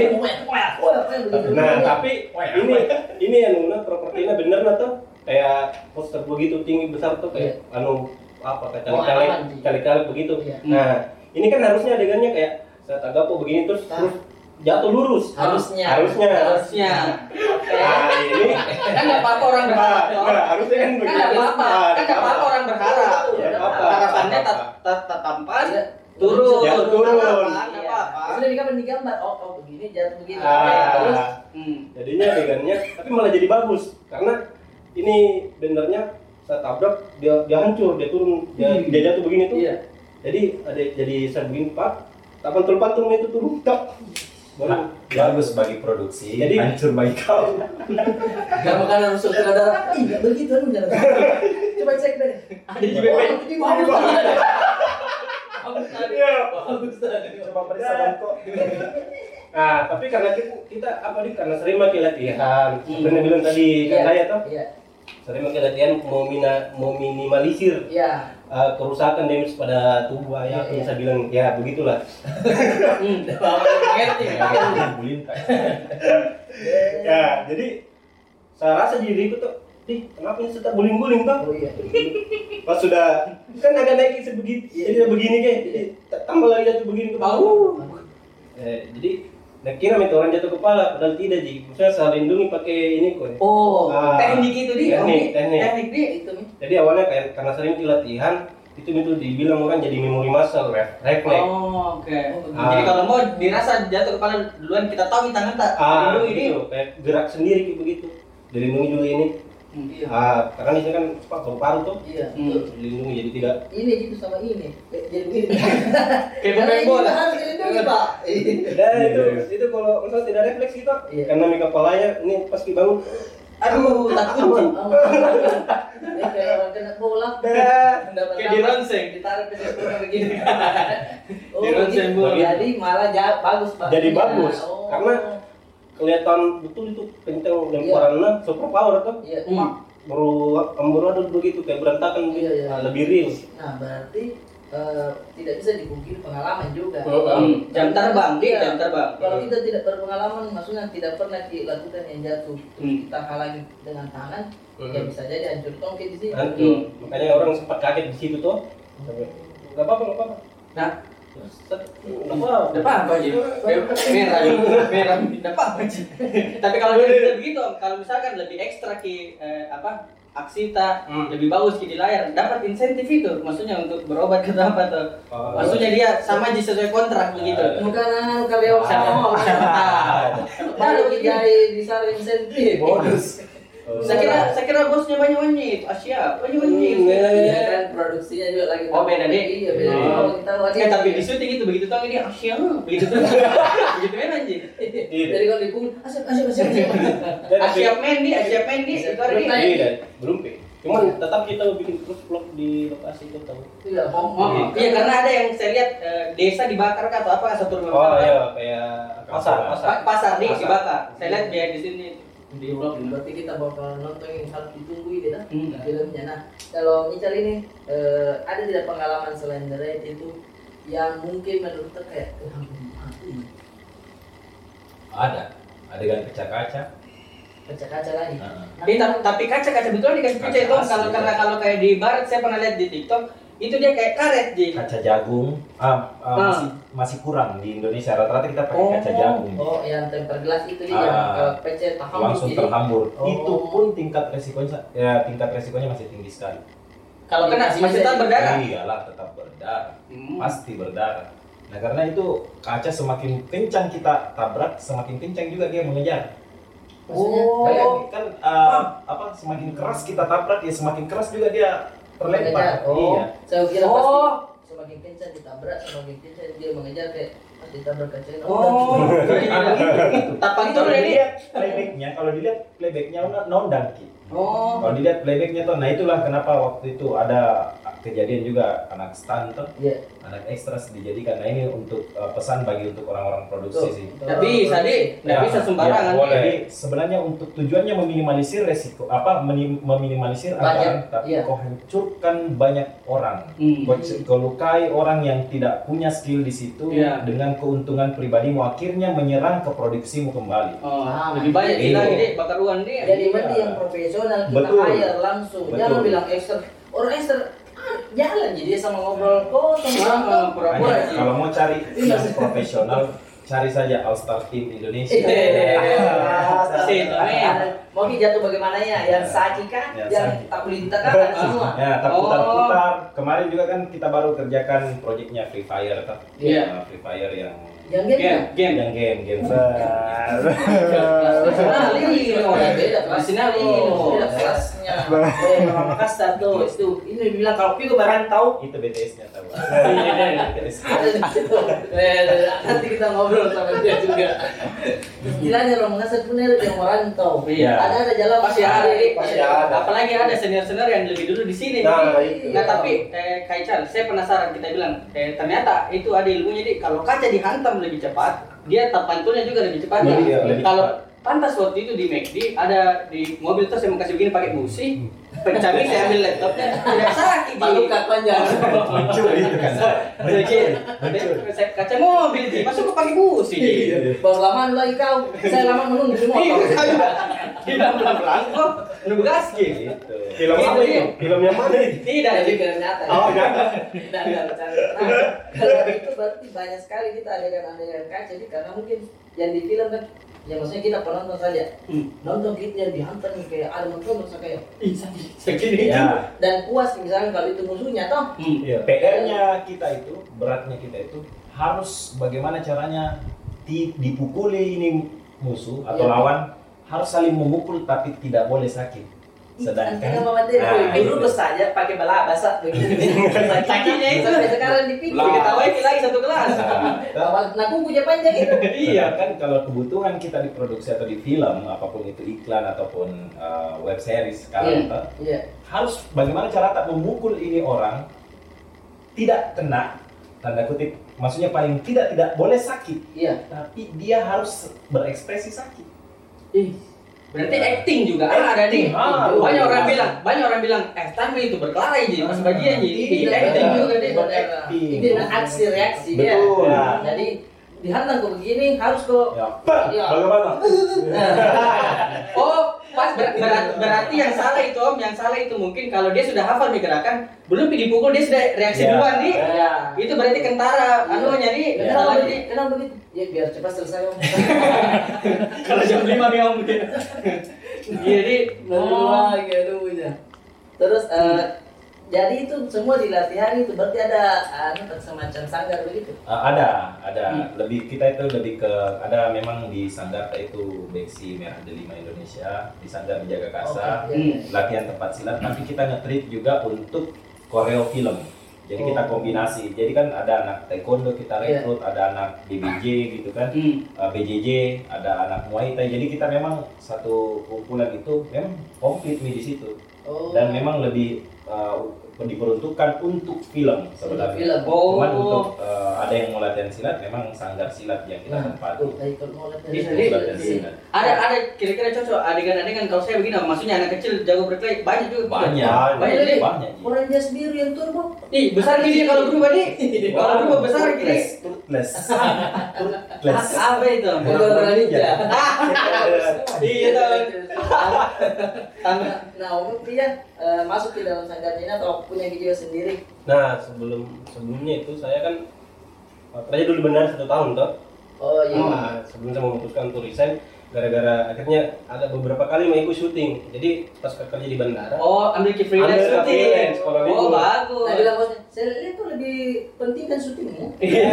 Nah, tapi ini ini yang nuna propertinya bener lah tuh kayak poster begitu tinggi besar tuh kayak anu apa kayak Ji. kali-kali begitu. Iya. Nah, ini kan harusnya adegannya kayak saya tagapo begini terus Nah. terus jatuh lurus. Harusnya. Harusnya. harusnya Nah, ini kan nggak apa-apa orang nah, berharap nah, harusnya kan kan begitu. nggak apa-apa Nah, kan nggak apa-apa orang berharap Ya, apa-apa. harapannya tat- tampan Iya. turun Ya, turun. nggak apa-apa nggak Iya. Sudah digambar digambar. Oh, oh begini jatuh begini. Ah. Terus Hmm. jadinya adegannya tapi malah jadi bagus karena ini benernya saya tabrak dia dia hancur dia turun dia, Hmm. dia jatuh begini tuh iya. jadi ada jadi saya begini pak tak pantul pantul itu turun tak Nah, baru bagus bagi produksi, Jadi- hancur bagi kau. Kan harus saudara. Ih, nggak begitu. Coba cek deh. ada di BP. Iya. Bagus tadi. Coba periksa bangkok. nah tapi karena kita, kita apa nih karena sering pakai latihan bener bilang tadi kan Iya. saya tuh Iya. sering pakai latihan mau mina, mau minimalisir Iya. Uh, kerusakan damage pada tubuh ayah Iya, iya. bisa bilang ya begitulah Hmm. <laughs> <laughs> Bulin kan. <laughs> ya jadi saya rasa diriku tuh Ih, kenapa ini suka guling-guling tuh? Oh iya. Pas sudah kan agak naik sebegini, jadi begini kayak tambah lagi jatuh begini ke bawah. Eh, jadi nah kira itu orang jatuh kepala, padahal tidak ji. Saya saya lindungi pakai ini kok. oh Ah. teknik itu dia Teknik, teknik. teknik dia Itu nih. Jadi awalnya kayak karena sering latihan itu itu dibilang orang jadi memori muscle, ref- refleks. Oh, oke. Ah. Jadi kalau mau dirasa jatuh kepala duluan kita tahu di tangan tak Ah, lindungi gitu. Kayak gerak sendiri kayak begitu. Dilindungi juga ini. Hmm. Karena di sini kan apa paru-paru tuh Iya. Hmm. dilindungi jadi tidak Ini gitu sama ini. <laughs> Kayak Jadi begini. Kayak pemain ini bola. harus dilindungi, Pak. Iya. Dan itu itu kalau misalnya tidak refleks gitu, Iya. karena mi kepalanya ini pas bangun, Aduh, takut. Ini kayak orang kena bola. Dapat Kayak apa? dironseng. Ditarik ke situ begini. <laughs> Oh, Dironseng begitu. bola. Jadi malah bagus, Pak. Jadi bagus. Oh. Karena kelihatan betul itu kencang lemparannya super power tuh. Iya. Hmm. Baru amburadul begitu kayak berantakan Iya, iya. Ah, lebih real. Nah, berarti eh, tidak bisa dipungkiri pengalaman juga. Hmm. Jam terbang, dia Iya. jam terbang. Kalau kita tidak berpengalaman, maksudnya tidak pernah dilakukan yang jatuh, Hmm. kita halangi dengan tangan, Hmm. ya bisa jadi hancur tongke di sini. Hancur. Makanya orang sempat kaget di situ tuh. Gak apa-apa, gak apa-apa. Nah, Dapat apa Ji? Merah, merah, dapat apa Ji? Tapi kalau kita begitu, kalau misalkan lebih ekstra ki eh, apa aksi tak Hmm. lebih bagus di layar, dapat insentif itu, maksudnya untuk berobat ke apa tuh? Oh. Maksudnya dia sama Ji sesuai kontrak begitu. Bukan anak karyawan sama. Baru dijahit di sana insentif. Bonus. Saya kira, saya kira bosnya banyak banyak Asia, banyak banyak. Iya kan produksinya juga lagi. Oh, beda, Dek. Iya beda. Oh. Oh, kita lagi. Eh tapi di syuting itu begitu tahu ini Asia, begitu tuh, <laughs> begitu memang Ji. Jadi kalau dipukul, asap asap asap. asap. Dan- Asia Mendi, Asia Mendi, itu hari ini. Iya, dan belum Pi. Cuman tetap kita bikin terus vlog di lokasi itu tahu. Iya, Oh, oh, iya karena ada yang saya lihat eh, desa dibakar atau apa satu rumah Oh iya kayak Pasar, pasar. Pa- pasar nih dibakar. Saya lihat dia di sini di vlog berarti kita bakal nonton yang sangat ditunggu ini dah Hmm. filmnya nah kalau Michal ini eh, ada tidak pengalaman selain The Raid itu yang mungkin menurut kita kayak ada adegan pecah kaca. kaca-kaca lagi Heeh. Nah, ta- tapi kaca-kaca betul dikasih Kaca kaca itu kalau ya. karena kalau kayak di barat saya pernah lihat di TikTok itu dia kayak karet ji. Kaca jagung ah, ah, Ah. masih masih kurang di Indonesia rata-rata kita pakai kaca Oh. jagung. oh yang temper gelas itu dia Ah. yang eh, pecet paham langsung jadi terhambur. Oh. Itu pun tingkat resikonya ya tingkat resikonya masih tinggi sekali. Kalau kena masih tetap berdarah. Iyalah tetap berdarah. Hmm. Pasti berdarah. Nah, karena itu kaca semakin kencang kita tabrak, semakin kencang juga dia mengejar. maksudnya Oh. kayak kan uh, apa semakin keras kita tabrak ya semakin keras juga dia terlempar. oh Iya. saya kira Oh. pasti semakin kencang ditabrak semakin kencang dia mengejar kayak pas ditabrak kaca Oh. <laughs> Gitu, gitu. Tapan itu Kalau ini. dilihat playbacknya, kalau dilihat playbacknya non dangki. Oh. Kalau dilihat playbacknya tuh, nah itulah kenapa waktu itu ada kejadian juga anak stunt tuh, Iya. anak ekstras dijadikan. Nah ini untuk uh, pesan bagi untuk orang-orang produksi Betul. sih. Bisa deh, nggak Ya, bisa sembarangan. ya, boleh. nih. Jadi sebenarnya untuk tujuannya meminimalisir resiko apa meminimalisir anggaran, tapi iya. kau hancurkan banyak orang. Hmm. Kau, lukai orang yang tidak punya skill di situ Iya. dengan keuntungan pribadimu akhirnya menyerang ke produksimu kembali. Oh, Ah, lebih banyak iya. kita ini bakar uang dia. Jadi mending yang profesional kita Betul. hire langsung. Betul. Jangan bilang ekster. Orang ekster ah, jalan jadi dia sama ngobrol kok sama Ah, orang pura-pura Makanya, sih. kalau mau cari Iya. yang profesional, cari saja All Star Team Indonesia. Men. Mau jatuh bagaimana ya? Yang saki kan, Ya, yang tak boleh ditekan ada <laughs> semua. Ya, terputar-putar. Kemarin juga kan kita baru kerjakan proyeknya Free Fire, kan? Iya. Free Fire yang Yang game Game, kan? game. yang game game. Nah, ini Beda beda kelas. Nasional ini. Oh, Kelasnya. Eh, Mama Makassar tuh, itu ini bilang kalau Pigo barang tahu Itu BTS-nya tahu. BTS. <laughs> ada situ. Eh, nanti kita ngobrol sama dia juga. Istilahnya orang Makassar bener yang merantau. Iya. Ada ada jalan Pasti ada, Pasti ada. Apalagi ada senior-senior yang lebih dulu di sini. Nah, Jadi, nah, tapi eh, Kaican, saya penasaran kita bilang, eh, ternyata itu ada ilmunya di kalau kaca dihantam lebih cepat, dia tap pantulnya juga lebih cepat. Lebih kalau cepat. Pantas waktu itu di McD ada di mobil terus saya mau kasih begini pakai busi, pencari saya ambil laptopnya tidak sakit Pak Luka panjang. Muncul itu kan. Muncul. Kaca mobil sih, masuk ke pakai busi. Iya. Baru lama lagi kau. Saya lama menunggu semua. Iya, tidak bilang kok nunggu gas gitu. Film apa itu? Film yang mana? Tidak, Jadi film nyata. Oh, nyata. Dan dan bercanda. Kalau itu berarti banyak sekali kita adegan-adegan kaca jadi karena mungkin yang di film kan ya maksudnya kita penonton saja Hmm. nonton kita yang dihantam kayak ada nonton terus kayak Ih, sakit. Segini. Ya, dan puas misalnya kalau itu musuhnya toh Hmm. Iya, PR-nya kita itu, beratnya kita itu harus bagaimana caranya di- dipukuli ini musuh atau Iya. lawan harus saling memukul tapi tidak boleh sakit. Sedangkan Nah, dulu itu. saja pakai bala basah begini. <laughs> Sakitnya itu. Sekarang dipikir. Kita ini lagi satu kelas. Nah, kuku punya panjang itu. <laughs> Iya kan kalau kebutuhan kita di produksi atau di film apa pun itu iklan ataupun uh, web series sekarang. Pak, Iya. harus bagaimana cara tak memukul ini orang tidak kena tanda kutip maksudnya paling tidak tidak boleh sakit Iya. tapi dia harus berekspresi sakit. Ih, Berarti acting juga ah, ada nih. Ah, banyak orang bilang, banyak orang bilang, eh tapi itu berkelahi jadi pas bagian jadi Iya, acting juga deh. Itu aksi reaksi dia. Betul. Nah, Jadi dihantam kok begini harus kok Ya, Iya. bagaimana? <laughs> Oh, pas ber- ber- berarti yang salah itu om, yang salah itu mungkin kalau dia sudah hafal nih gerakan, belum dipukul dia sudah reaksi Iya. duluan nih. ya Itu berarti kentara, anunya nih. Iya. Kenapa salah begitu? nih. Kenapa begitu? Ya biar cepat selesai om. <laughs> Kalau jam 5 nih om. Jadi, Wah, aduhnya. Terus eh, jadi itu semua di latihan itu berarti ada anu semacam sanggar begitu. Uh, ada, ada. Lebih kita itu lebih ke ada memang di Sanggar itu Beksi Merah Delima Indonesia, di Sanggar Menjaga Kasa, Oke, iya. latihan tempat silat, tapi kita nge-treat juga untuk koreo film. Jadi kita Oh. kombinasi. Jadi kan ada anak taekwondo kita Iya. rekrut, ada anak BBJ gitu kan, hmm. uh, BJJ, ada anak Muay Thai. Jadi kita memang satu kumpulan itu memang komplit nih di situ. Oh. dan memang lebih uh, diperuntukkan untuk film sebenarnya. Film. Oh. Cuman untuk uh, ada yang mau latihan silat memang sanggar silat yang kita Nah, tuh, kalau bisa, latihan dari- silat. Ada ada kira-kira cocok adegan-adegan kalau saya begini maksudnya anak kecil jago berkelahi banyak juga. Banyak, Banyak jadi. banyak. Orang jas biru yang turbo. Ih, besar gini kalau berubah nih. Kalau berubah besar gini. Toothless, toothless. Apa itu? Orang ninja. <laughs> Iya tahu. Tambah. Nah, untuk dia eh, masuk ke dalam sanggar ini atau punya video sendiri. Nah sebelum sebelumnya itu saya kan uh, kerja dulu benar satu tahun toh. Oh iya. Nah, sebelum saya memutuskan untuk resign gara-gara akhirnya ada beberapa kali mau ikut syuting. Jadi pas kerja di bandara. Oh, ambil ke freelance Ambil syuting. freelance, kalau Oh, bagus. Nah, bilang bosnya, saya lihat tuh lebih penting kan syutingnya. <laughs> Iya,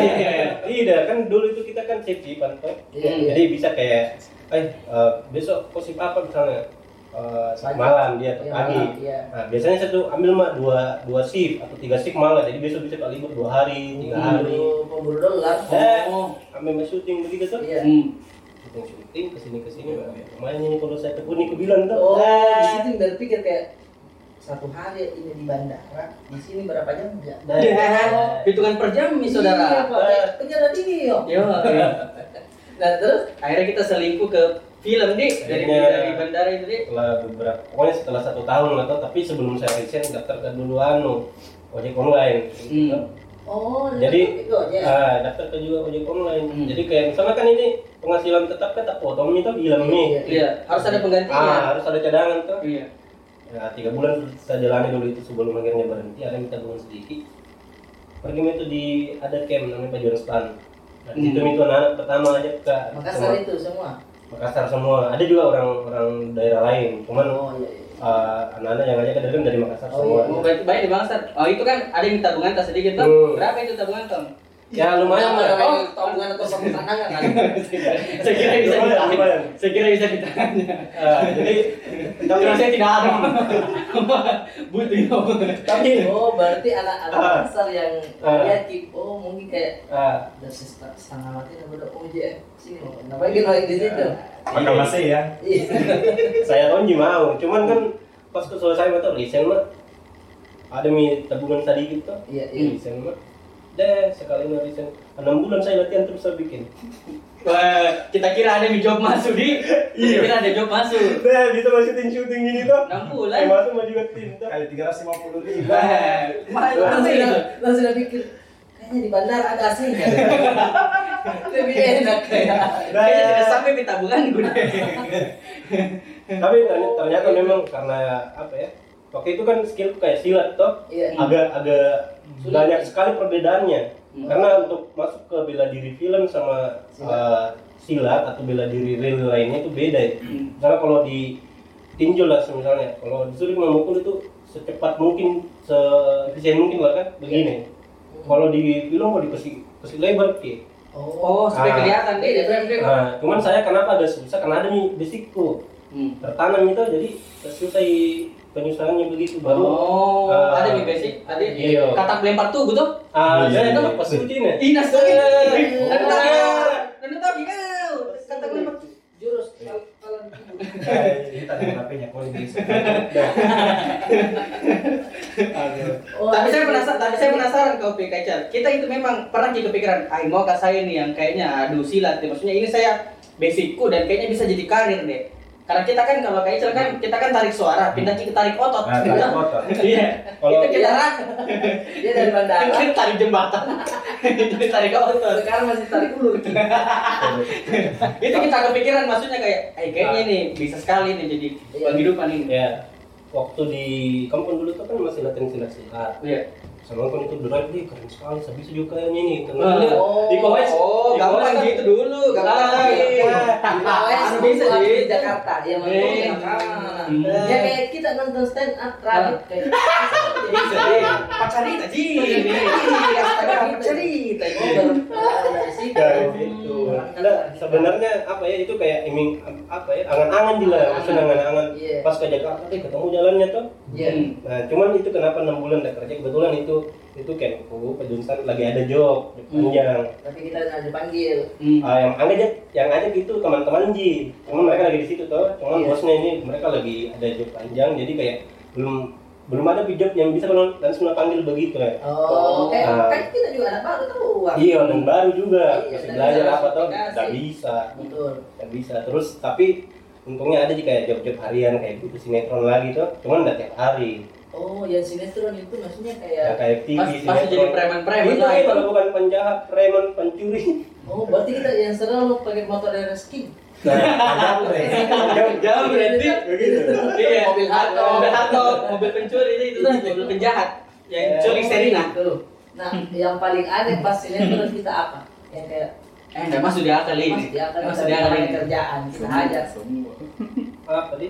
iya kan dulu itu kita kan safety toh. Iya, iya. Jadi bisa kayak eh uh, besok posisi apa misalnya uh, Pagi. malam dia atau Iya, pagi. malam, iya. Nah, biasanya saya tuh ambil mah dua dua shift atau tiga shift malah. Jadi besok bisa libur dua hari, tiga hari. Pemburu, dolar. Eh, Oh. ambil syuting begitu tuh. Iya. Hmm. Syuting syuting ke sini ke sini. Lumayan ini kalau saya tekuni ke bilang tuh. Oh, di Eh, situ berpikir kayak satu hari ini di bandara, di sini berapa jam ya? Nah, Ya, hitungan per jam nih Iya, saudara. Pak. Kayak penjara ini yo. Yo. Nah, terus Akhirnya kita selingkuh ke film nih dari Akhirnya- dari bandara itu nih. setelah beberapa pokoknya setelah satu tahun lah tuh tapi sebelum saya resign daftar ke dulu anu ojek online gitu. Hmm. oh, Jadi, itu. Ah, daftar ke juga ojek online. Hmm. Jadi kayak misalnya kan ini penghasilan tetap kan tak potong itu bilang nih. Iya. Iya, harus ada penggantinya. Ah, harus ada cadangan tuh. Iya. Ya, tiga bulan saya jalani dulu itu sebelum akhirnya berhenti. Ada minta tabungan sedikit. Pergi itu di ada camp namanya Pajuan Stan. Nah, di Hmm. itu anak pertama aja ke Makassar semua- itu semua. Makassar semua. Ada juga orang-orang daerah lain. Cuman Oh iya. iya. eh, anak-anak yang ngajak kan dari Makassar Oh, semua. iya. Oh, baik, baik di Bangsar. Oh, itu kan ada yang tabungan tas sedikit tuh. Hmm. Berapa itu tabungan, Tom? Ya lumayan lah. kalau tabungan atau sarung tangan kan. <laughs> Saya kira bisa ditahan. Saya kira bisa ditahan. Ah, jadi Tapi saya tidak ada. <laughs> Butuh itu. tapi Oh, berarti anak-anak Ah. Makassar yang Ah. lihat Ki, oh mungkin kayak ah, udah setengah setengah mati udah udah oh iya sini mau ngapain gitu lagi di situ Maka masih ya. iya <laughs> saya Tonji mau. Cuman kan pas ke selesai tuh resign mah ada mi tabungan sedikit tuh. iya iya Resign mah. Deh, sekali resign. Enam bulan saya latihan terus saya bikin. Wah, kita kira ada job masuk di. Kita kira ada job masuk. Deh, bisa masukin syuting gini tuh. Enam bulan. masuk mah juga tim tuh. Kali tiga ratus lima puluh ribu. Mahal langsung langsung pikir kayaknya di bandara ada AC-nya <laughs> lebih enak kayak Kayaknya tidak sampai di tabungan gue. Tapi ternyata, memang karena apa ya? Waktu itu kan skill kayak silat toh. iya agak agak. Banyak sekali perbedaannya Hmm. karena untuk masuk ke bela diri film sama Silat. uh, silat atau bela diri real lainnya itu beda ya Hmm. karena kalau di tinjau lah misalnya kalau disuruh memukul itu secepat mungkin seefisien mungkin lah kan begini kalau di film mau dikasih kasih lebar ke Oh, supaya Ah. kelihatan deh. frame-frame. nah cuman saya kenapa agak susah karena ada nih basicku Hmm. tertanam itu jadi susah penyusahannya begitu baru Oh, Ah. ada nih basic. Ada Iya. kata pelempar tuh betul? ah Iya. jadi itu pas rutin ya tahu ya. Dan tahu kau. Kata pelempar. jurus kal- kalau Ini tadi HP-nya kalau bisa. tapi saya penasaran, tapi saya penasaran kau Kacar. Kita itu memang pernah jadi kepikiran, ah mau saya nih yang kayaknya aduh silat. Maksudnya ini saya basicku dan kayaknya bisa jadi karir deh. Karena kita kan kalau kayak kan kita kan tarik suara, pindah kita tarik otot. Nah, tarik <laughs> otot. Iya. Kalau- Itu kita rak. dia <laughs> dari bandara Kita tarik jembatan. <laughs> Itu tarik otot. sekarang masih tarik ulur. Itu kita kepikiran maksudnya kayak, eh kayaknya nih bisa sekali nih jadi Iya. penghidupan ini. Ya, waktu di kampung dulu tuh kan masih latihan silat silat. Iya. Sama kan itu drive dia keren sekali, bisa juga kayaknya nih. Karena Ah. Oh. di Kowes, Oh, gampang kan- gitu dulu, gampang. Ah, iya. Pokoknya Harus semua bisa, di gitu. Jakarta dia mau Eh. ngomong ya kayak kita nonton stand up Radit kayak deh. Pacarita. Astaga, pacarita. itu. Nah, sebenarnya apa ya itu kayak iming apa ya angan-angan juga, maksudnya angan-angan Iya. pas ke Jakarta eh, ketemu jalannya tuh. Iya. Nah, cuman itu kenapa enam bulan udah kerja kebetulan itu itu kayak oh, Pajunsan lagi ada job panjang. tapi kita nggak dipanggil Hmm. Ah, yang ngajak yang ngajak itu teman-teman Ji cuma mereka lagi di situ tuh cuma Iya. bosnya ini mereka lagi ada job panjang jadi kayak belum belum ada job yang bisa kalau langsung panggil begitu ya Oh, kayak Ah. kan kita juga anak baru uang. iya dan baru juga Iya, masih belajar apa aplikasi. nggak bisa Betul. nggak bisa terus tapi untungnya ada juga kayak job-job harian kayak gitu sinetron lagi tuh cuman nggak tiap hari Oh, yang sinetron itu maksudnya ya kayak kayak TV Pas, pasti jadi preman-preman itu lah itu bukan penjahat preman pencuri Oh, berarti kita yang selalu pakai motor dari Reski. nah jauh <laughs> jauh berarti begitu Iya. Mobil hardtop. mobil hardtop, mobil pencuri itu mobil penjahat yang curi Serina. Tuh. Nah, yang paling aneh pas sinetron kita apa? Yang kayak Eh, nggak masuk di akal ini. Masuk di akal ini. kerjaan kita hajar. apa tadi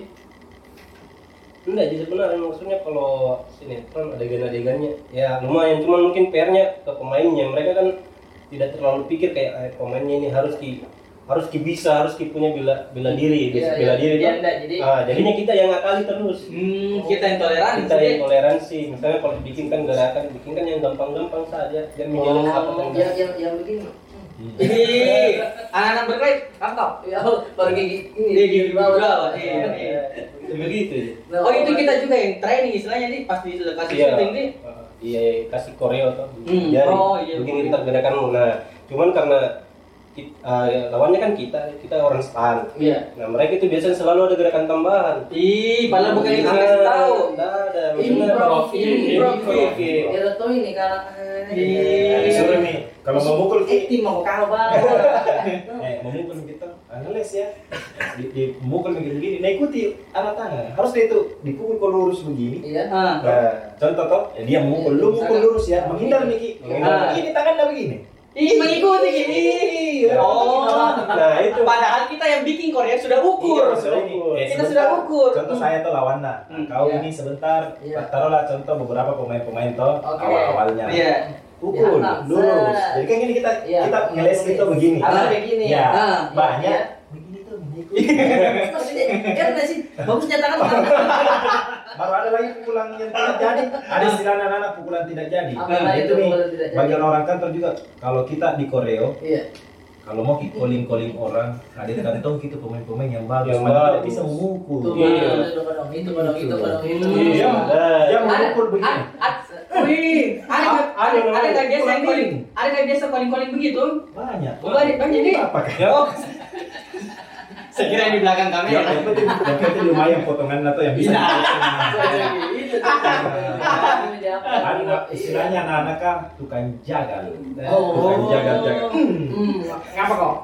enggak jadi sebenarnya maksudnya kalau sinetron adegan-adegannya ya lumayan cuman mungkin PR-nya ke pemainnya mereka kan tidak terlalu pikir kayak eh, pemainnya ini harus ki harus ki bisa harus ki punya bela bela diri bisa Iya, bela iya. diri Iya, tuh. enggak, jadi- ah, jadinya kita yang ngakali terus Hmm, kita yang toleransi. kita yang toleransi misalnya kalau bikin kan gerakan bikin kan yang gampang-gampang saja dan apa kan Yang yang yang begini. Ih, anak-anak berkait. Ya, baru gigi ini. Iya, gigi di bawah. bawah, Iya, iya, iya. begitu Nah, Oh itu kita juga yang training istilahnya nih pas di lokasi Iya. syuting nih. Iya, kasih koreo tuh. Hmm. Jari. Oh, iya. Begini ntar gerakanmu. Nah, cuman karena kit- ah, ya, lawannya kan kita, kita orang stan. Iya. Nah, mereka itu biasanya selalu ada gerakan tambahan. Ih, padahal bukan yang kita Nah, kasih tahu. Nggak ada. Improv, improv. Iya. Ya tahu ini kalau Iya. disuruh nih kalau mau mukul eh tim mau kau <laughs> bang. eh mau mukul kita analis ya di, di mukul begini begini nah ikuti arah tangan harus dia itu dipukul kalau lurus begini Iya. Ah. nah contoh toh ya, dia mukul lu mukul lurus ya menghindar nih ki Ah. ini tangannya begini Ih, mengikuti gini. Iya. Oh, Nah, itu. Padahal kita yang bikin Korea sudah ukur. Iya, ini. Eh, Kita sebentar, sudah ukur. Contoh saya tuh lawannya. Hmm, Kau iya. ini sebentar, Iya. taruhlah contoh beberapa pemain-pemain toh Oke. awal-awalnya. Iya. Pukul, Dihantam, lurus. set. Jadi kan gini kita Iya. kita ngeles gitu begini. Harus Ah, begini. Ya, banyak. Begini tuh. Maksudnya, ya nggak sih? Bagus nyatakan <laughs> Baru ada lagi pukulan yang tidak jadi. Ada istilah anak-anak pukulan tidak jadi. Nah, itu nih. Bagian orang kantor juga. Kalau kita di koreo, Iya. Kalau mau kita calling-calling orang, hadirkan dong kita pemain-pemain yang bagus. Yang Padahal bisa memukul. Tuh, Iya. itu kodong, itu kodong, itu kodong, itu. Iya. Ada, memukul begini. Wih, ada ada ada ada biasa yang calling, ada biasa calling calling begitu? Banyak. Banyak banyak nih. Apa <laughs> kan? Oh, sekira yang di belakang Ya, kamera. yang penting, yang penting lumayan potongan atau yang bisa. Itu Anak istilahnya anak-anak kan tukang jagal. Oh. Tukang jagal-jagal. Hmm, ngapa kok?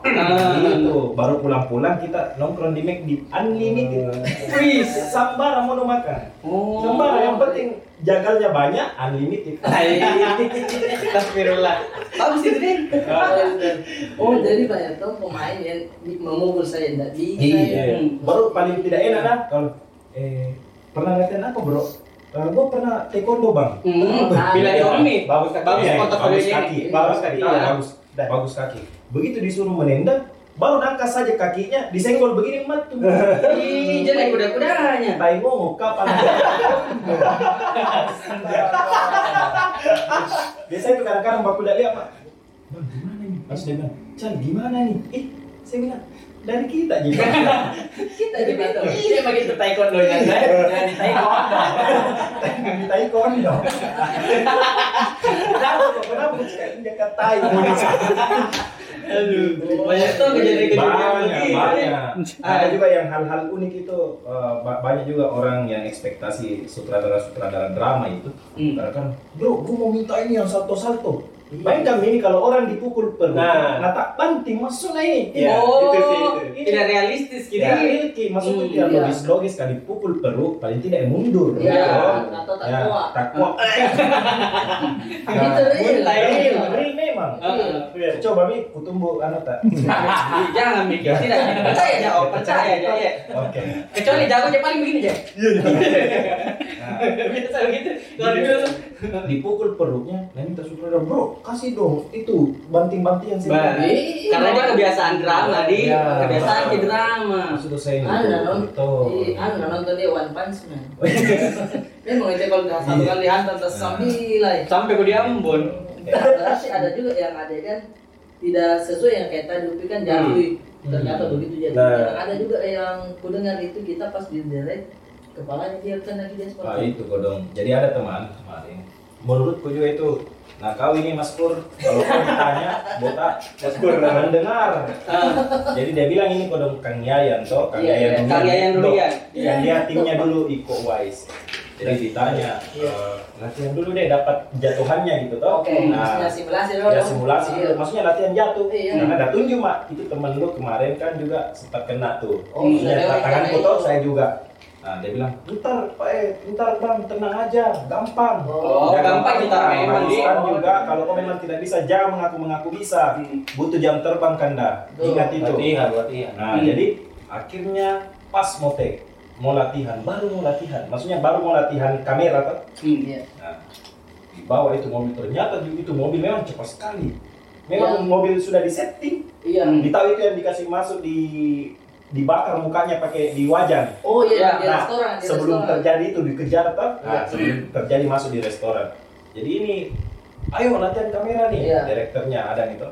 Itu baru pulang-pulang kita nongkrong di McD unlimited. Wih, Sambara mau makan. Oh. Sambara yang penting jagalnya banyak unlimited. <laughs> Astagfirullah. Bagus itu deh. Oh, jadi banyak tuh pemain yang memukul saya tidak bisa. Iya. Hmm. Baru paling tidak enak dah kalau eh pernah latihan apa bro? Eh, gua pernah taekwondo bang. Hmm, bila iya. Yomi. bagus kaki, Bagus Eh, portofolionya bagus kaki, bagus kaki, Iya. Bagus, bagus kaki. Begitu disuruh menendang, baru nangkas saja kakinya, disenggol begini matu. Ih, jelek kuda-kudanya. Tai ngomong kapan? Biasanya itu kadang-kadang baku tidak lihat pak. Bang gimana nih? Harus dia bilang, Chan gimana nih? Ih, saya bilang dari kita gimana? Kita juga tuh. Dia begitu taekwondo nya saya. Jadi taekwondo. Di taekwondo. Kenapa? Kenapa sekali dia katai? Aduh, banyak tuh kejadian-kejadian banyak banyak Ah. ada juga yang hal-hal unik itu eh, ba- banyak juga orang yang ekspektasi sutradara-sutradara drama itu Hmm. karena kan bro gue mau minta ini yang salto-salto Bayangkan ini kalau orang dipukul perut, Nah. nah, tak banting masuk nah ini. Iya, oh, itu sih, itu. tidak realistis gitu. Tidak real maksudnya Hmm, tidak iya. logis logis kan dipukul perut paling tidak mundur. Iya, gitu. atau tak Ya, kuat. tak kuat. Itu real. real. Real, memang. Heeh. Coba mi kutumbu anu tak. <laughs> Jangan mikir, tidak. Percaya aja, oh, percaya aja. ya. Oke. Kecuali jagonya paling begini aja. <laughs> Nah, Biasa begitu. Kalau dipukul perutnya, nah minta sutradara bro kasih dong itu banting-bantingan Bah, sih. karena dia kebiasaan drama, di Iya. kebiasaan ke drama. Maksud saya ini. Anda nonton, Betul. Anda nonton dia One Punch Man. <laughs> Memang itu kalau dah satu kali hantam terus sambil Sampai ke di Ambon. Berarti ada juga yang adegan tidak sesuai yang kayak tadi Lupi kan jatuh. Ternyata begitu jadi. Nah. Yang ada juga yang ku dengar itu kita pas di direct kepalanya dia kena di dashboard. Nah itu kodong. Jadi ada teman kemarin. Menurutku juga itu. Nah kau ini Mas Pur, kalau kau ditanya, botak Mas Pur mendengar. Jadi dia bilang ini kodong Kang Yayan toh, Kang Iya, Yayan iya, Ruhian. Kang Yayan Loh, Ruhian. Yang dia timnya dulu Iko Wise. Jadi ditanya, Iya. eh, latihan dulu deh dapat jatuhannya gitu toh. Oke, maksudnya Nah, simulasi dulu. ya simulasi Iya. dulu. maksudnya latihan jatuh. Iya. Karena ada tunjuk mak, itu temen lu kemarin kan juga sempat kena tuh. Oh, Iya, sudah tangan kena foto itu. saya juga. Nah, dia bilang, "Putar, Pak eh, putar Bang, tenang aja, gampang." Oh, Jangan gampang kita memang, Di. juga kalau kau memang tidak bisa, jangan mengaku-mengaku bisa. Butuh jam terbang Kanda. Betul. Ingat itu. Latihan, latihan. Nah, Hmm. jadi akhirnya pas mau take, mau latihan, baru mau latihan. Maksudnya baru mau latihan kamera tuh. Hmm. Iya. Nah, di bawah itu mobil ternyata itu mobil memang cepat sekali. Memang Ya. mobil sudah disetting. Iya. Hmm. Ditahu itu yang dikasih masuk di dibakar mukanya pakai di wajan. Oh iya, di Nah, restoran, di sebelum restoran. terjadi itu dikejar toh. Nah, Iya. sebelum terjadi masuk di restoran. Jadi ini ayo latihan kamera nih. Iya. Direkturnya ada nih toh.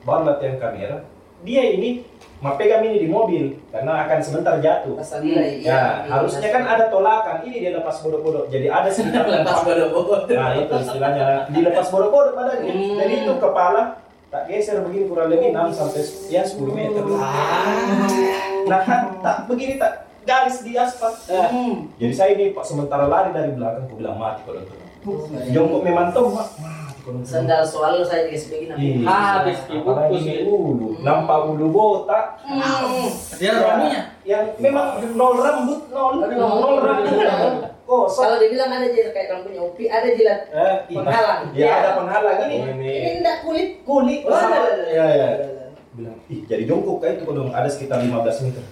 Baru latihan kamera. Dia ini mau pegang ini di mobil karena akan sebentar jatuh. Pas nilai. Ya, harusnya kan ada tolakan. Ini dia lepas bodoh-bodoh. Jadi ada sekitar <laughs> lepas bodoh-bodoh. Nah itu istilahnya dilepas bodoh-bodoh badannya. Hmm. Jadi itu kepala tak geser begini kurang lebih 6 sampai ya 10 meter. Nah kan tak begini tak garis di aspal. Hmm. Jadi saya ini pak sementara lari dari belakang, aku bilang mati kalau itu. Jongkok mak kalau itu. Sendal selalu saya dikasih begini. Iya. Habis dibungkus ini ulu, nampak ulu botak. Dia rambutnya. Yang memang nol rambut, nol, nol rambut. Kosong. Kalau dibilang ada jilat kayak rambutnya Upi, ada jilat Eh, iya. penghalang. Ya ada penghalang ini. Ini enggak kulit. kulit. Oh, sama. ada, Iya, iya. bilang ih jadi jongkok kayak itu kodong ada sekitar 15 meter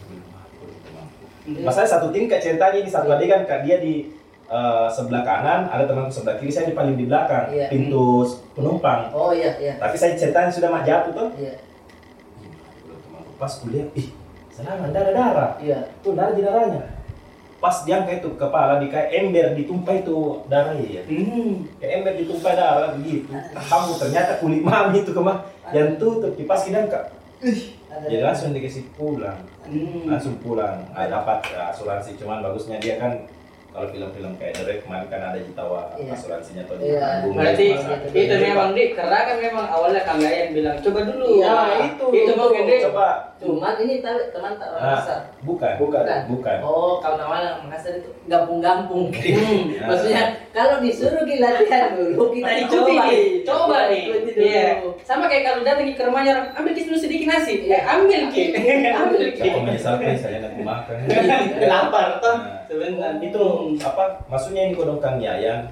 Masalahnya satu tingkat ceritanya ini satu adegan kak dia di eh, sebelah kanan ada temanku sebelah kiri saya di paling di belakang Iya. pintu penumpang Oh iya, iya. tapi saya ceritanya sudah mak jatuh tuh Iya. pas kuliah ih selama darah darah Iya. tuh darah di darahnya pas diangkat itu kepala di kayak ember ditumpah itu darah ya Hmm. kayak ember ditumpah darah begitu kamu ternyata kulit mami itu kemah yang tutup kipas kidang kak Ada. jadi langsung dikasih pulang Hmm. langsung pulang ah, dapat asuransi cuman bagusnya dia kan kalau film-film kayak The Rek kemarin kan ada di tawa Iya. asuransinya atau Iya. ditanggung Berarti dari masa. itu memang di karena kan memang awalnya Kang Yayan bilang coba dulu. Iya, Nah, itu Itu mungkin di coba Cuman ini tahu teman tak orang Nah. besar. bukan bukan Bukan. bukan Oh, kalau namanya Makassar itu gampung-gampung. <laughs> Hmm. Maksudnya kalau disuruh kita latihan dulu, kita Kita coba nih, coba nih. Iya. Sama kayak kalau datang ke rumahnya orang, ambil kis dulu sedikit nasi. Ya, ambil ki. ambil ki. Aku menyesalkan saya nanti makan <laughs> Lapar toh. Nah, Sebentar. itu apa maksudnya ini kodong Kang Yayan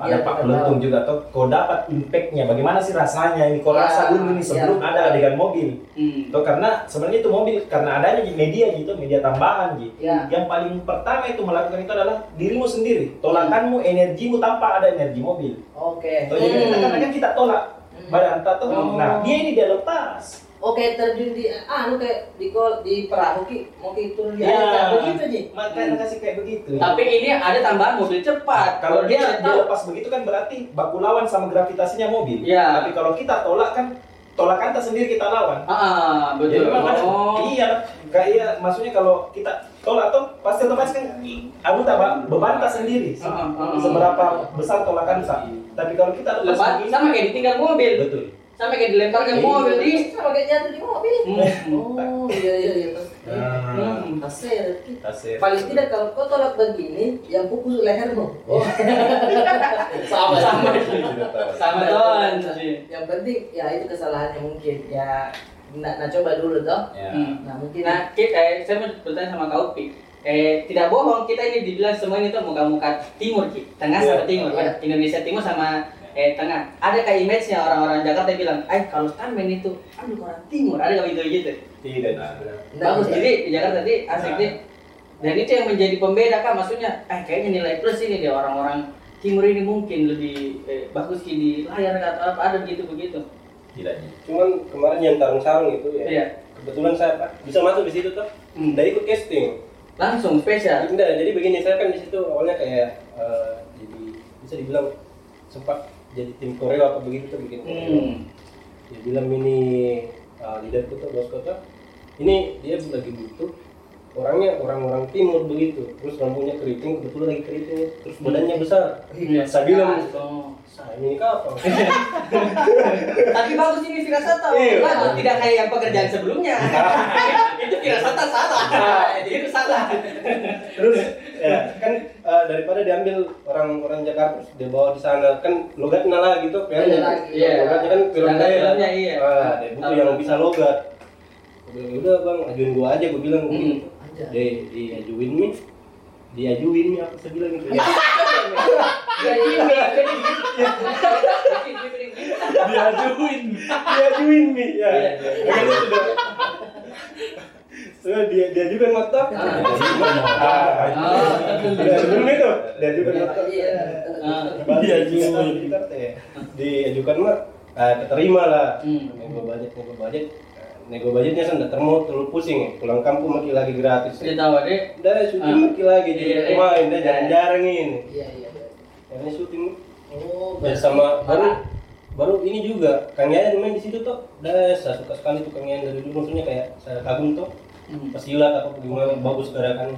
eh, Iya, ada Pak kita Pelentung juga tuh kau dapat impactnya bagaimana sih rasanya ini kau Iya, rasa dulu nih sebelum iya. ada adegan mobil Hmm. Tuh karena sebenarnya itu mobil karena adanya di media gitu, media tambahan gitu. Iya. Yang paling pertama itu melakukan itu adalah dirimu sendiri. Tolakanmu, energimu tanpa ada energi mobil. Oke. Tuh, jadi Hmm. kadang-kadang kita tolak Hmm. badan tak tuh. Oh. Nah, dia ini dia lepas. Oke, terjun di ah lu kayak di kol di perahu ki, mau ki turun di Ya. air kan begitu aja. Makanya kasih kayak begitu. Tapi ini ada tambahan mobil cepat. kalau dia dia lepas begitu kan berarti baku lawan sama gravitasinya mobil. Iya. Tapi kalau kita tolak kan tolakan tak sendiri kita lawan. Ah, betul. ada, Oh. iya, kayak maksudnya kalau kita tolak tuh pasti otomatis kan aku tak Bang, beban tak sendiri. Ah, ah, ah. Seberapa besar tolakan tak. Tapi kalau kita lepas sama kayak ditinggal mobil. betul. Sama kayak dilemparkan Iya. mobil di. Sama kayak jatuh di mobil. Hmm. Oh, iya iya iya. Nah, Hmm. Tasir. tasir. Paling tidak kalau kau tolak begini, yang pukul lehermu. Oh. <laughs> sama Sama. Sama. Don. Yang penting ya itu kesalahannya mungkin ya. Nah, nah coba dulu toh. Ya. Hmm. Nah mungkin Nah, kita, eh, saya mau bertanya sama Kak Upi. Eh, tidak bohong, kita ini dibilang semua ini tuh muka-muka timur, Ki. Tengah Iya. sama timur, Iya. kan? Indonesia timur sama eh tengah. Ada kayak image-nya orang-orang Jakarta bilang, eh kalau stuntman itu ambil orang timur, ada kayak gitu gitu. Tidak ada. Nah, Bagus, iya. jadi di Jakarta tadi asik Nah. deh. Dan itu yang menjadi pembeda kan, maksudnya, eh kayaknya nilai plus ini dia orang-orang timur ini mungkin lebih eh, bagus di layar atau apa ada begitu begitu. Tidak. Cuman kemarin yang tarung sarung itu ya. Iya. Kebetulan saya Pak, bisa masuk di situ tuh. Hmm. Dan ikut casting. Langsung spesial. Enggak, jadi begini saya kan di situ awalnya kayak eh, jadi bisa dibilang sempat jadi tim koreo apa begitu tuh bikin. Hmm. Dia bilang ini uh, leaderku tuh bosku tuh ini dia lagi butuh orangnya orang-orang timur begitu terus rambutnya keriting kebetulan lagi keriting terus badannya besar Iya. saya bilang Oh. saya ini kapan <laughs> Tapi bagus ini firasat Iya. Bagus, tidak kayak yang pekerjaan sebelumnya. <laughs> itu firasat salah. itu salah. terus ya kan eh, daripada diambil orang-orang Jakarta terus dibawa di sana kan logatnya lah gitu Iya, lagi. Iya. logatnya kan film daerah filmnya, iya. ah, dia butuh yang bisa logat udah udah bang ajuin gua aja gua bilang Hmm. gitu dia diajuin nih diajuin nih apa saya bilang gitu Ya ini. diajuin. Diajuin nih ya. Iya. Makanya sudah sudah dia diajukan maktab Ah. Ah, Udah sebelum itu. Diajukan maktab Iya. Ah. diajukan diajukan mah ah, keterima lah. Hmm. nego budget nego budget nego budgetnya kan udah termau terlalu pusing ya pulang kampung makin lagi gratis Dia tahu deh. udah syuting Ah. makin lagi jadi Iya, iya. main dah jarang-jarang ini Iya, iya. iya. karena syuting Oh, dan berarti- sama baru baru ini juga Kang Yayan main di situ tuh dah saya suka sekali tuh Kang Yayan dari dulu maksudnya kayak saya kagum tuh Hmm. pesilat apa gimana bagus gerakan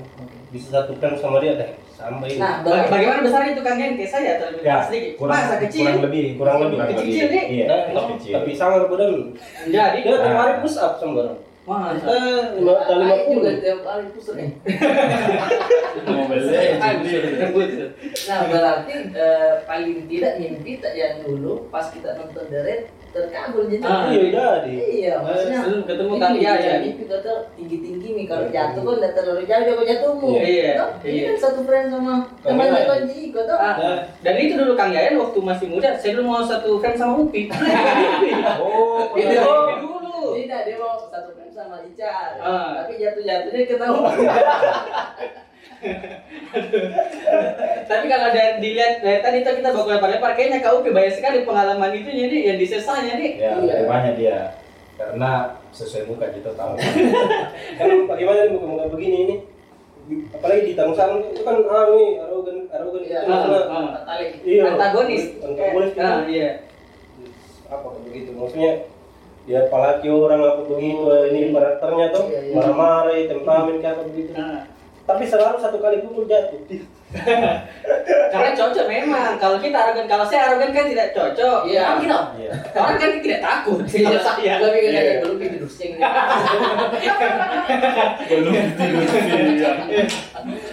bisa satukan sama dia deh sampai Nah, Baga- Bagaimana besarnya itu Kang Gen kayak saya atau lebih Ya, sedikit? kurang, Masa kecil? kurang lebih, kurang lebih. Kecil, kurang kecil, lebih. nih. Iya, Nah, tapi kecil. tapi sangat badan Jadi dia tiap hari push up sama orang Masa? kita lima lima Aing juga puluh tiap pusat nih. Rebut. Nah, berarti eh, paling tidak mimpi tak yang dulu pas kita nonton The Raid terkabul jadi. Ah, iya jadi Iya, maksudnya Sebelum ketemu Kang mimpi, Yayan. Mimpi kata tinggi-tinggi nih kalau jatuh kan nggak terlalu jauh jauh jatuhmu. Iya, Toh, Ini iya. kan satu friend sama Yayan. kan Jiko tuh. Ah, dan itu dulu Kang Yayan waktu masih muda, saya dulu mau satu frame sama <laughs> Upi. Oh, Itu Itu dulu. Tidak, dia mau satu friend sama Ica. Ah. Tapi jatuh-jatuhnya ketemu. <laughs> <laughs> Tapi kalau dari dilihat dari tadi tuh kita baku lempar-lempar, kayaknya Kak Upi banyak sekali pengalaman itu jadi yang di sesanya nih. Ya, Iya. banyak dia. Karena sesuai muka kita tahu. <laughs> kan bagaimana nih muka-muka begini ini apalagi di Tangsang itu kan ah nih arogan arogan Iya. itu Ah, karena ah. Iya Antagonis. antagonis Ah, itu iya. apa begitu maksudnya dia apalagi orang apa begitu ini karakternya tuh Iya, iya. marah-marah temperamen kayak apa begitu Ah. Tapi selalu satu kali pukul jatuh Karena cocok memang. Kalau kita arogan, kalau saya arogan kan tidak cocok. Iya. Kan kita Iya. orang kan tidak takut. Kalau saya. Lebih Iya. kayak belum tidur sing.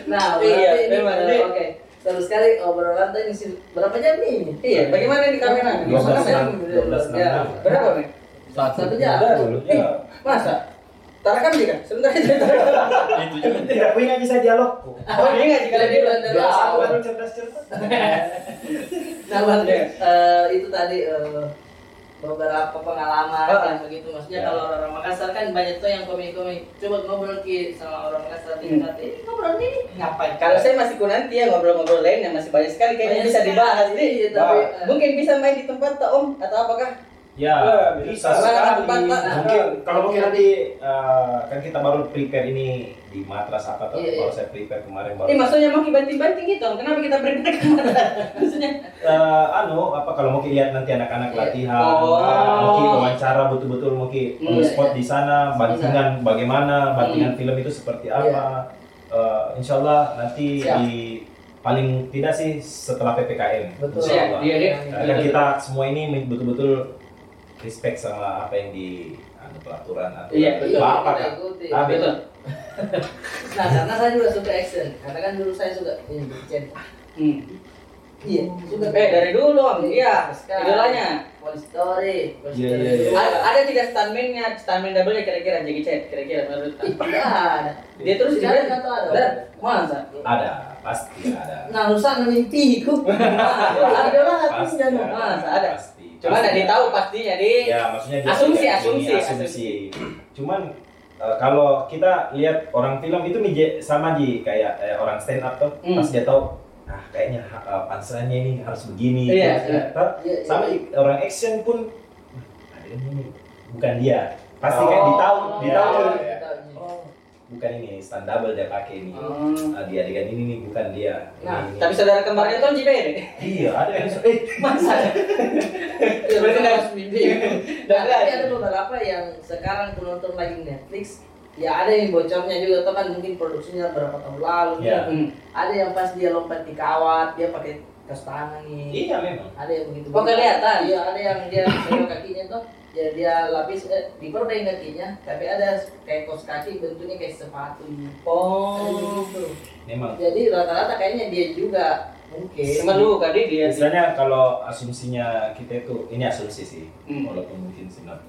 Nah, berarti Iya, ini memang. eh, Jadi- oke. Terus sekali obrolan tadi sih berapa jam nih ini? Iya, bagaimana di kamera? 12 jam. enam, 12 enam Ya, jam. Berapa nih? Satu jam. Ya Masa? Tarakam juga? Sebentar aja. Tidak punya bisa dialog. Oh, dia nggak jika dia dari Biasa awal. baru cerdas-cerdas. <laughs> Nah, Bang, Iya. eh, itu tadi eh, beberapa pengalaman Ah. yang begitu maksudnya Ya. kalau orang Makassar kan banyak tuh yang komik-komik coba ngobrol ki sama orang Makassar di Hmm. ini ngobrol ini ngapain Kalau saya masih kunanti ya ngobrol-ngobrol lain yang masih banyak sekali kayaknya Banyak bisa sekali, dibahas nih. iya, tapi, eh, Mungkin bisa main di tempat tak Om atau apakah? Ya, Ya, bisa sekali. Mungkin kalau mungkin nanti eh, kan kita baru prepare ini di matras apa tuh? Iya, iya. Baru saya prepare kemarin baru. Ini maksudnya mau banting-banting gitu. Kenapa kita berdebat ke mana? <laughs> Maksudnya Eh, anu apa kalau mau lihat nanti anak-anak Iya. latihan, Oh. mungkin wawancara betul-betul mungkin Hmm. on the spot di sana, bantingan bagaimana, bantingan film itu seperti Iya. apa. Eh, insya Allah nanti Siap. di paling tidak sih setelah ppkm. Betul. Insya Allah. Iya, iya. Karena kita semua ini betul-betul respect sama apa yang di anu, peraturan aturan. Iya, betul, apa kan? ikuti. Ah, betul. nah karena saya juga suka action karena kan dulu saya suka ini Jen Hmm. iya suka Eh dari dulu Om. Iya. Sekali. Idolanya. Police Story Iya, Story iya, iya. dulu. Ada, ada tidak stuntman-nya, stuntman double-nya kira-kira Jackie Chan kira-kira menurut tidak ada Dia terus dia ada atau ada? Ada. Masa? Ada, pasti ada. nah rusak mimpiku <laughs> ada lah Pasti ada. Masa ada? Pasti. Cuma Pasti ada ada. ditahu pastinya di. Ya, maksudnya Asumsi, asumsi, ini, asumsi. Cuman eh, kalau kita lihat orang film itu mije- sama di kayak eh, orang stand up tuh, Hmm. pas dia tahu ah kayaknya uh, panselannya ini harus begini. Iya, Terus, iya. eh, Iya, sama iya. i- orang action pun "Ah, ada ini bukan dia. Pasti Oh. kayak ditahu, ditahu iya, tuh. Bukan ini stand double dia pakai ini. Hmm. Ah, dia adegan ini nih bukan dia. Ini, Nah, ini. Tapi saudara kembarnya tuh JPD. iya ada yang <laughs> eh Masa? <laughs> Berarti harus mimpi. Nah, tapi ada beberapa yang sekarang penonton lagi Netflix ya ada yang bocornya juga tuh kan mungkin produksinya berapa tahun lalu Iya. kan. ada yang pas dia lompat di kawat dia pakai kas tangan nih Iya memang. ada yang begitu Oh, kelihatan? iya ada yang dia <laughs> kakinya tuh ya dia lapis eh, diperdeng kakinya tapi ada kayak kos kaki bentuknya kayak sepatu Oh. Memang. jadi rata-rata kayaknya dia juga mungkin Cuma lu tadi dia Biasanya kalau asumsinya kita itu ini asumsi sih, Hmm. walaupun mungkin 99%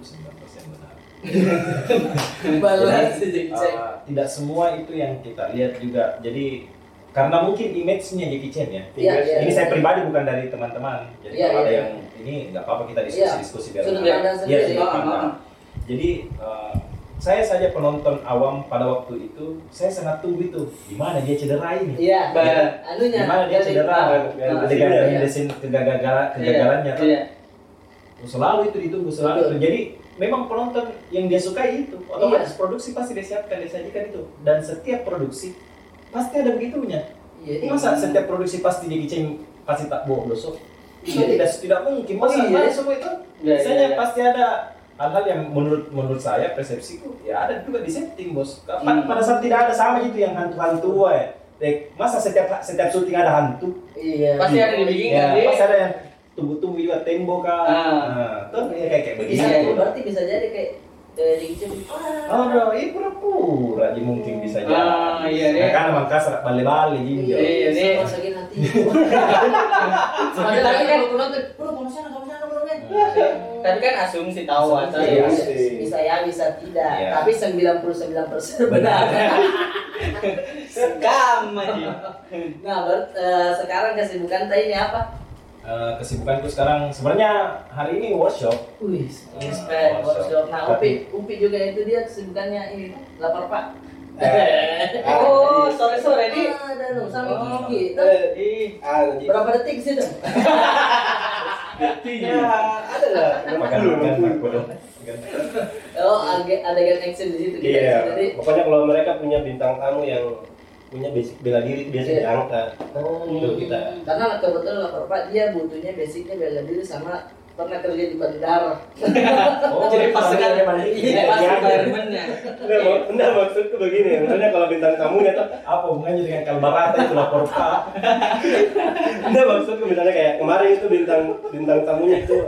benar. <laughs> balas Jadi, uh, tidak semua itu yang kita lihat juga. Jadi karena mungkin image-nya Jackie Chan ya. Iya, iya, ini iya. saya pribadi bukan dari teman-teman. Jadi Iya, kalau ada iya. yang ini nggak apa-apa kita Iya. diskusi-diskusi biar Sudut menarik. pandang Iya, sendiri. sudut pandang. ah. Jadi uh, saya saja penonton awam pada waktu itu, saya sangat tunggu itu di mana dia cedera ini. iya Ba- anunya Gimana dia cedera? adegan iya. dari desain kegagalan kegagalannya tuh. Iya. Selalu itu ditunggu selalu Betul. itu. Jadi memang penonton yang dia sukai itu Iya. otomatis produksi pasti disiapkan disajikan itu dan setiap produksi pasti ada begitunya. Iya, Masa iya. setiap produksi pasti di kicing pasti tak bawa dosok? Iya. Tidak tidak mungkin. Masa Oh, iya. ada semua itu? Iya, Biasanya iya, iya. pasti ada hal-hal yang menurut menurut saya persepsiku ya ada juga di setting bos. Pada, Hmm. pada saat tidak ada sama gitu yang hantu-hantu ya. Dek, masa setiap setiap syuting ada hantu? iya Pasti ada dibikin Ya, kan pasti ada yang tumbuh-tumbuh juga tembok kan. Ah. Nah, tuh ya kayak kayak bisa begini. Iya, berarti bisa jadi kayak Oh, no, ini pura-pura aja mungkin bisa jadi. Ah, iya, Nah, iya. kan emang kasar balik-balik gitu. Iya, iya. sama sakit hati padahal Tapi kan bro kamu sana kamu sana bro men <laughs> Tapi kan asumsi tahu atau Iya, ya. bisa ya bisa tidak Iya. tapi 99% benar Sekam <laughs> aja. nah ber- eh, sekarang kesibukan tadi ini apa Eh, kesibukanku sekarang sebenarnya hari ini workshop. Wih, Ah, respect, workshop. Nah, Upi, Upi juga itu dia kesibukannya ini lapar pak. Eh, <laughs> Oh, sore-sore di. Ah, ada dong, sama Oh. Kiki. Ih, Berapa detik sih dong? Ya, ada lah. Makan makan aku dong. Oh, ade- adegan action di situ kita. Iya, Jadi, pokoknya kalau mereka punya bintang tamu yang punya basic bela diri itu biasa Iya. diangkat. oh, Itu kita. karena kebetulan lapar pak dia butuhnya basicnya bela diri sama pernah kerja di bandara. <laughs> Oh, Jadi pas sekali Iya, pas iya. environment-nya. Enggak, mak- enggak maksudku begini, maksudnya kalau bintang tamunya tuh apa hubungannya dengan kalbarata itu lapor pak? <laughs> enggak maksudku misalnya kayak kemarin itu bintang bintang tamunya itu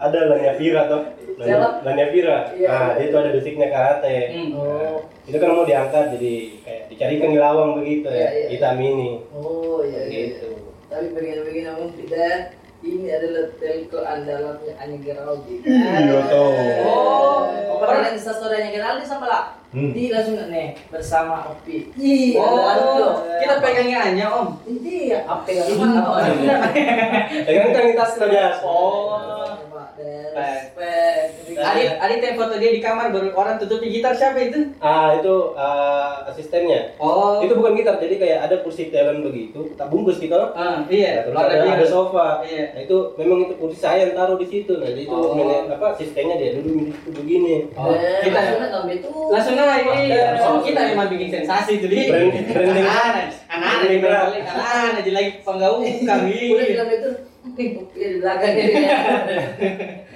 ada Lania Vira. Siapa? Lania, Lania Vira. Iya. Nah, dia itu ada basicnya karate. Hmm. Oh, Itu kan mau diangkat jadi kayak dicarikan di lawang begitu Iya, ya. iya. Kita mini. oh iya iya. Gitu. Tapi bagian-bagian namun tidak ini adalah telco andalannya Anya Geraldi. Iya, toh. Oh, pernah lihat instastorynya Geraldi sama lah. Hmm. Di langsung nih bersama Opi. Iya, Oh, kita pegangnya hanya Om. Ini ya, apa yang apa? Pegang kan kita sudah. Oh. Respect. Adit, Adit yang foto dia di kamar baru orang tutupi gitar siapa itu? Ah, itu ah, asistennya. Oh, Itu bukan gitar, jadi kayak ada kursi talent begitu, tak bungkus gitu. Ah, Nah, iya, terus warna ada, ada sofa. Iya. Nah, itu memang itu kursi saya yang taruh di situ. Nah, jadi itu Oh. mene- apa asistennya dia situ begini. Oh, Eh, kita langsung ngambil itu. langsung aja. Iya. Oh, kita memang bikin sensasi tuh di. Branding- branding. Anak, anak, Branding berat. anak, anak, aja lagi penggau <laughs> kami. Udah itu. Opi di belakang ini. <laughs>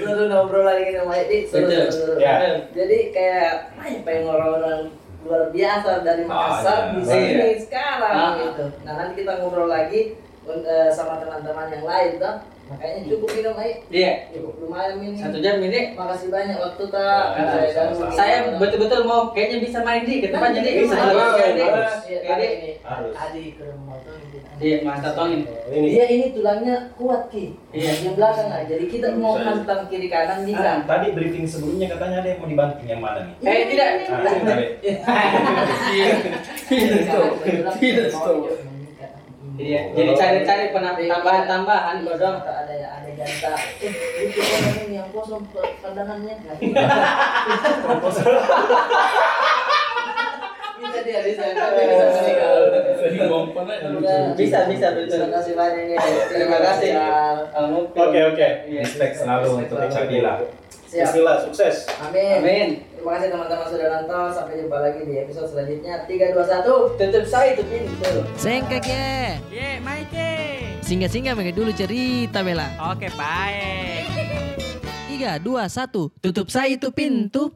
Seru ngobrol lagi sama Edi. Seru, seru. Ya. Jadi kayak apa ya pengen orang-orang luar biasa dari Makassar Ah, di iya. sini Iya. sekarang Ah. gitu. Nah nanti kita ngobrol lagi eh, sama teman-teman yang lain tuh. Makanya cukup minum aja. Iya, Cukup lumayan ini. satu jam ini. Makasih banyak waktu tak. Ya, Saya betul-betul mau kayaknya bisa main di ke depan jadi Bisa, harus, jadi. harus. Iya, Jadi, ada ini. Harus. Adi ke rumah tuh. Iya, Mas Tatongin. Oh, ini. Dia ini tulangnya kuat ki. Iya. Yang belakang lah. Jadi kita mau hantam kiri kanan bisa. Ah, tadi briefing sebelumnya katanya ada yang mau dibanting yang mana nih? Eh, tidak. Ah, tadi. Tidak, tidak, stop. Iya, jadi cari-cari penam- tambahan-tambahan kok dong. Atau ada ya ada janta. Eh, itu ini yang kosong pandangannya. <laughs> Bisa dia bisa. Bisa meninggal. Udah. Bisa, bisa, betul. Terima kasih banyak nih. Terima kasih. Oke, oke. Iya. Respect selalu untuk Bila. Siap. Bismillah, sukses. Amin. Amin. Terima kasih teman-teman sudah nonton. Sampai jumpa lagi di episode selanjutnya. 3 2 1. Tutup saya itu pintu. Sengkak ya. Ye, Maike. Singgah-singgah mengenai dulu cerita Bella. Oke, baik. Tiga, dua, satu. Tutup saya itu pintu.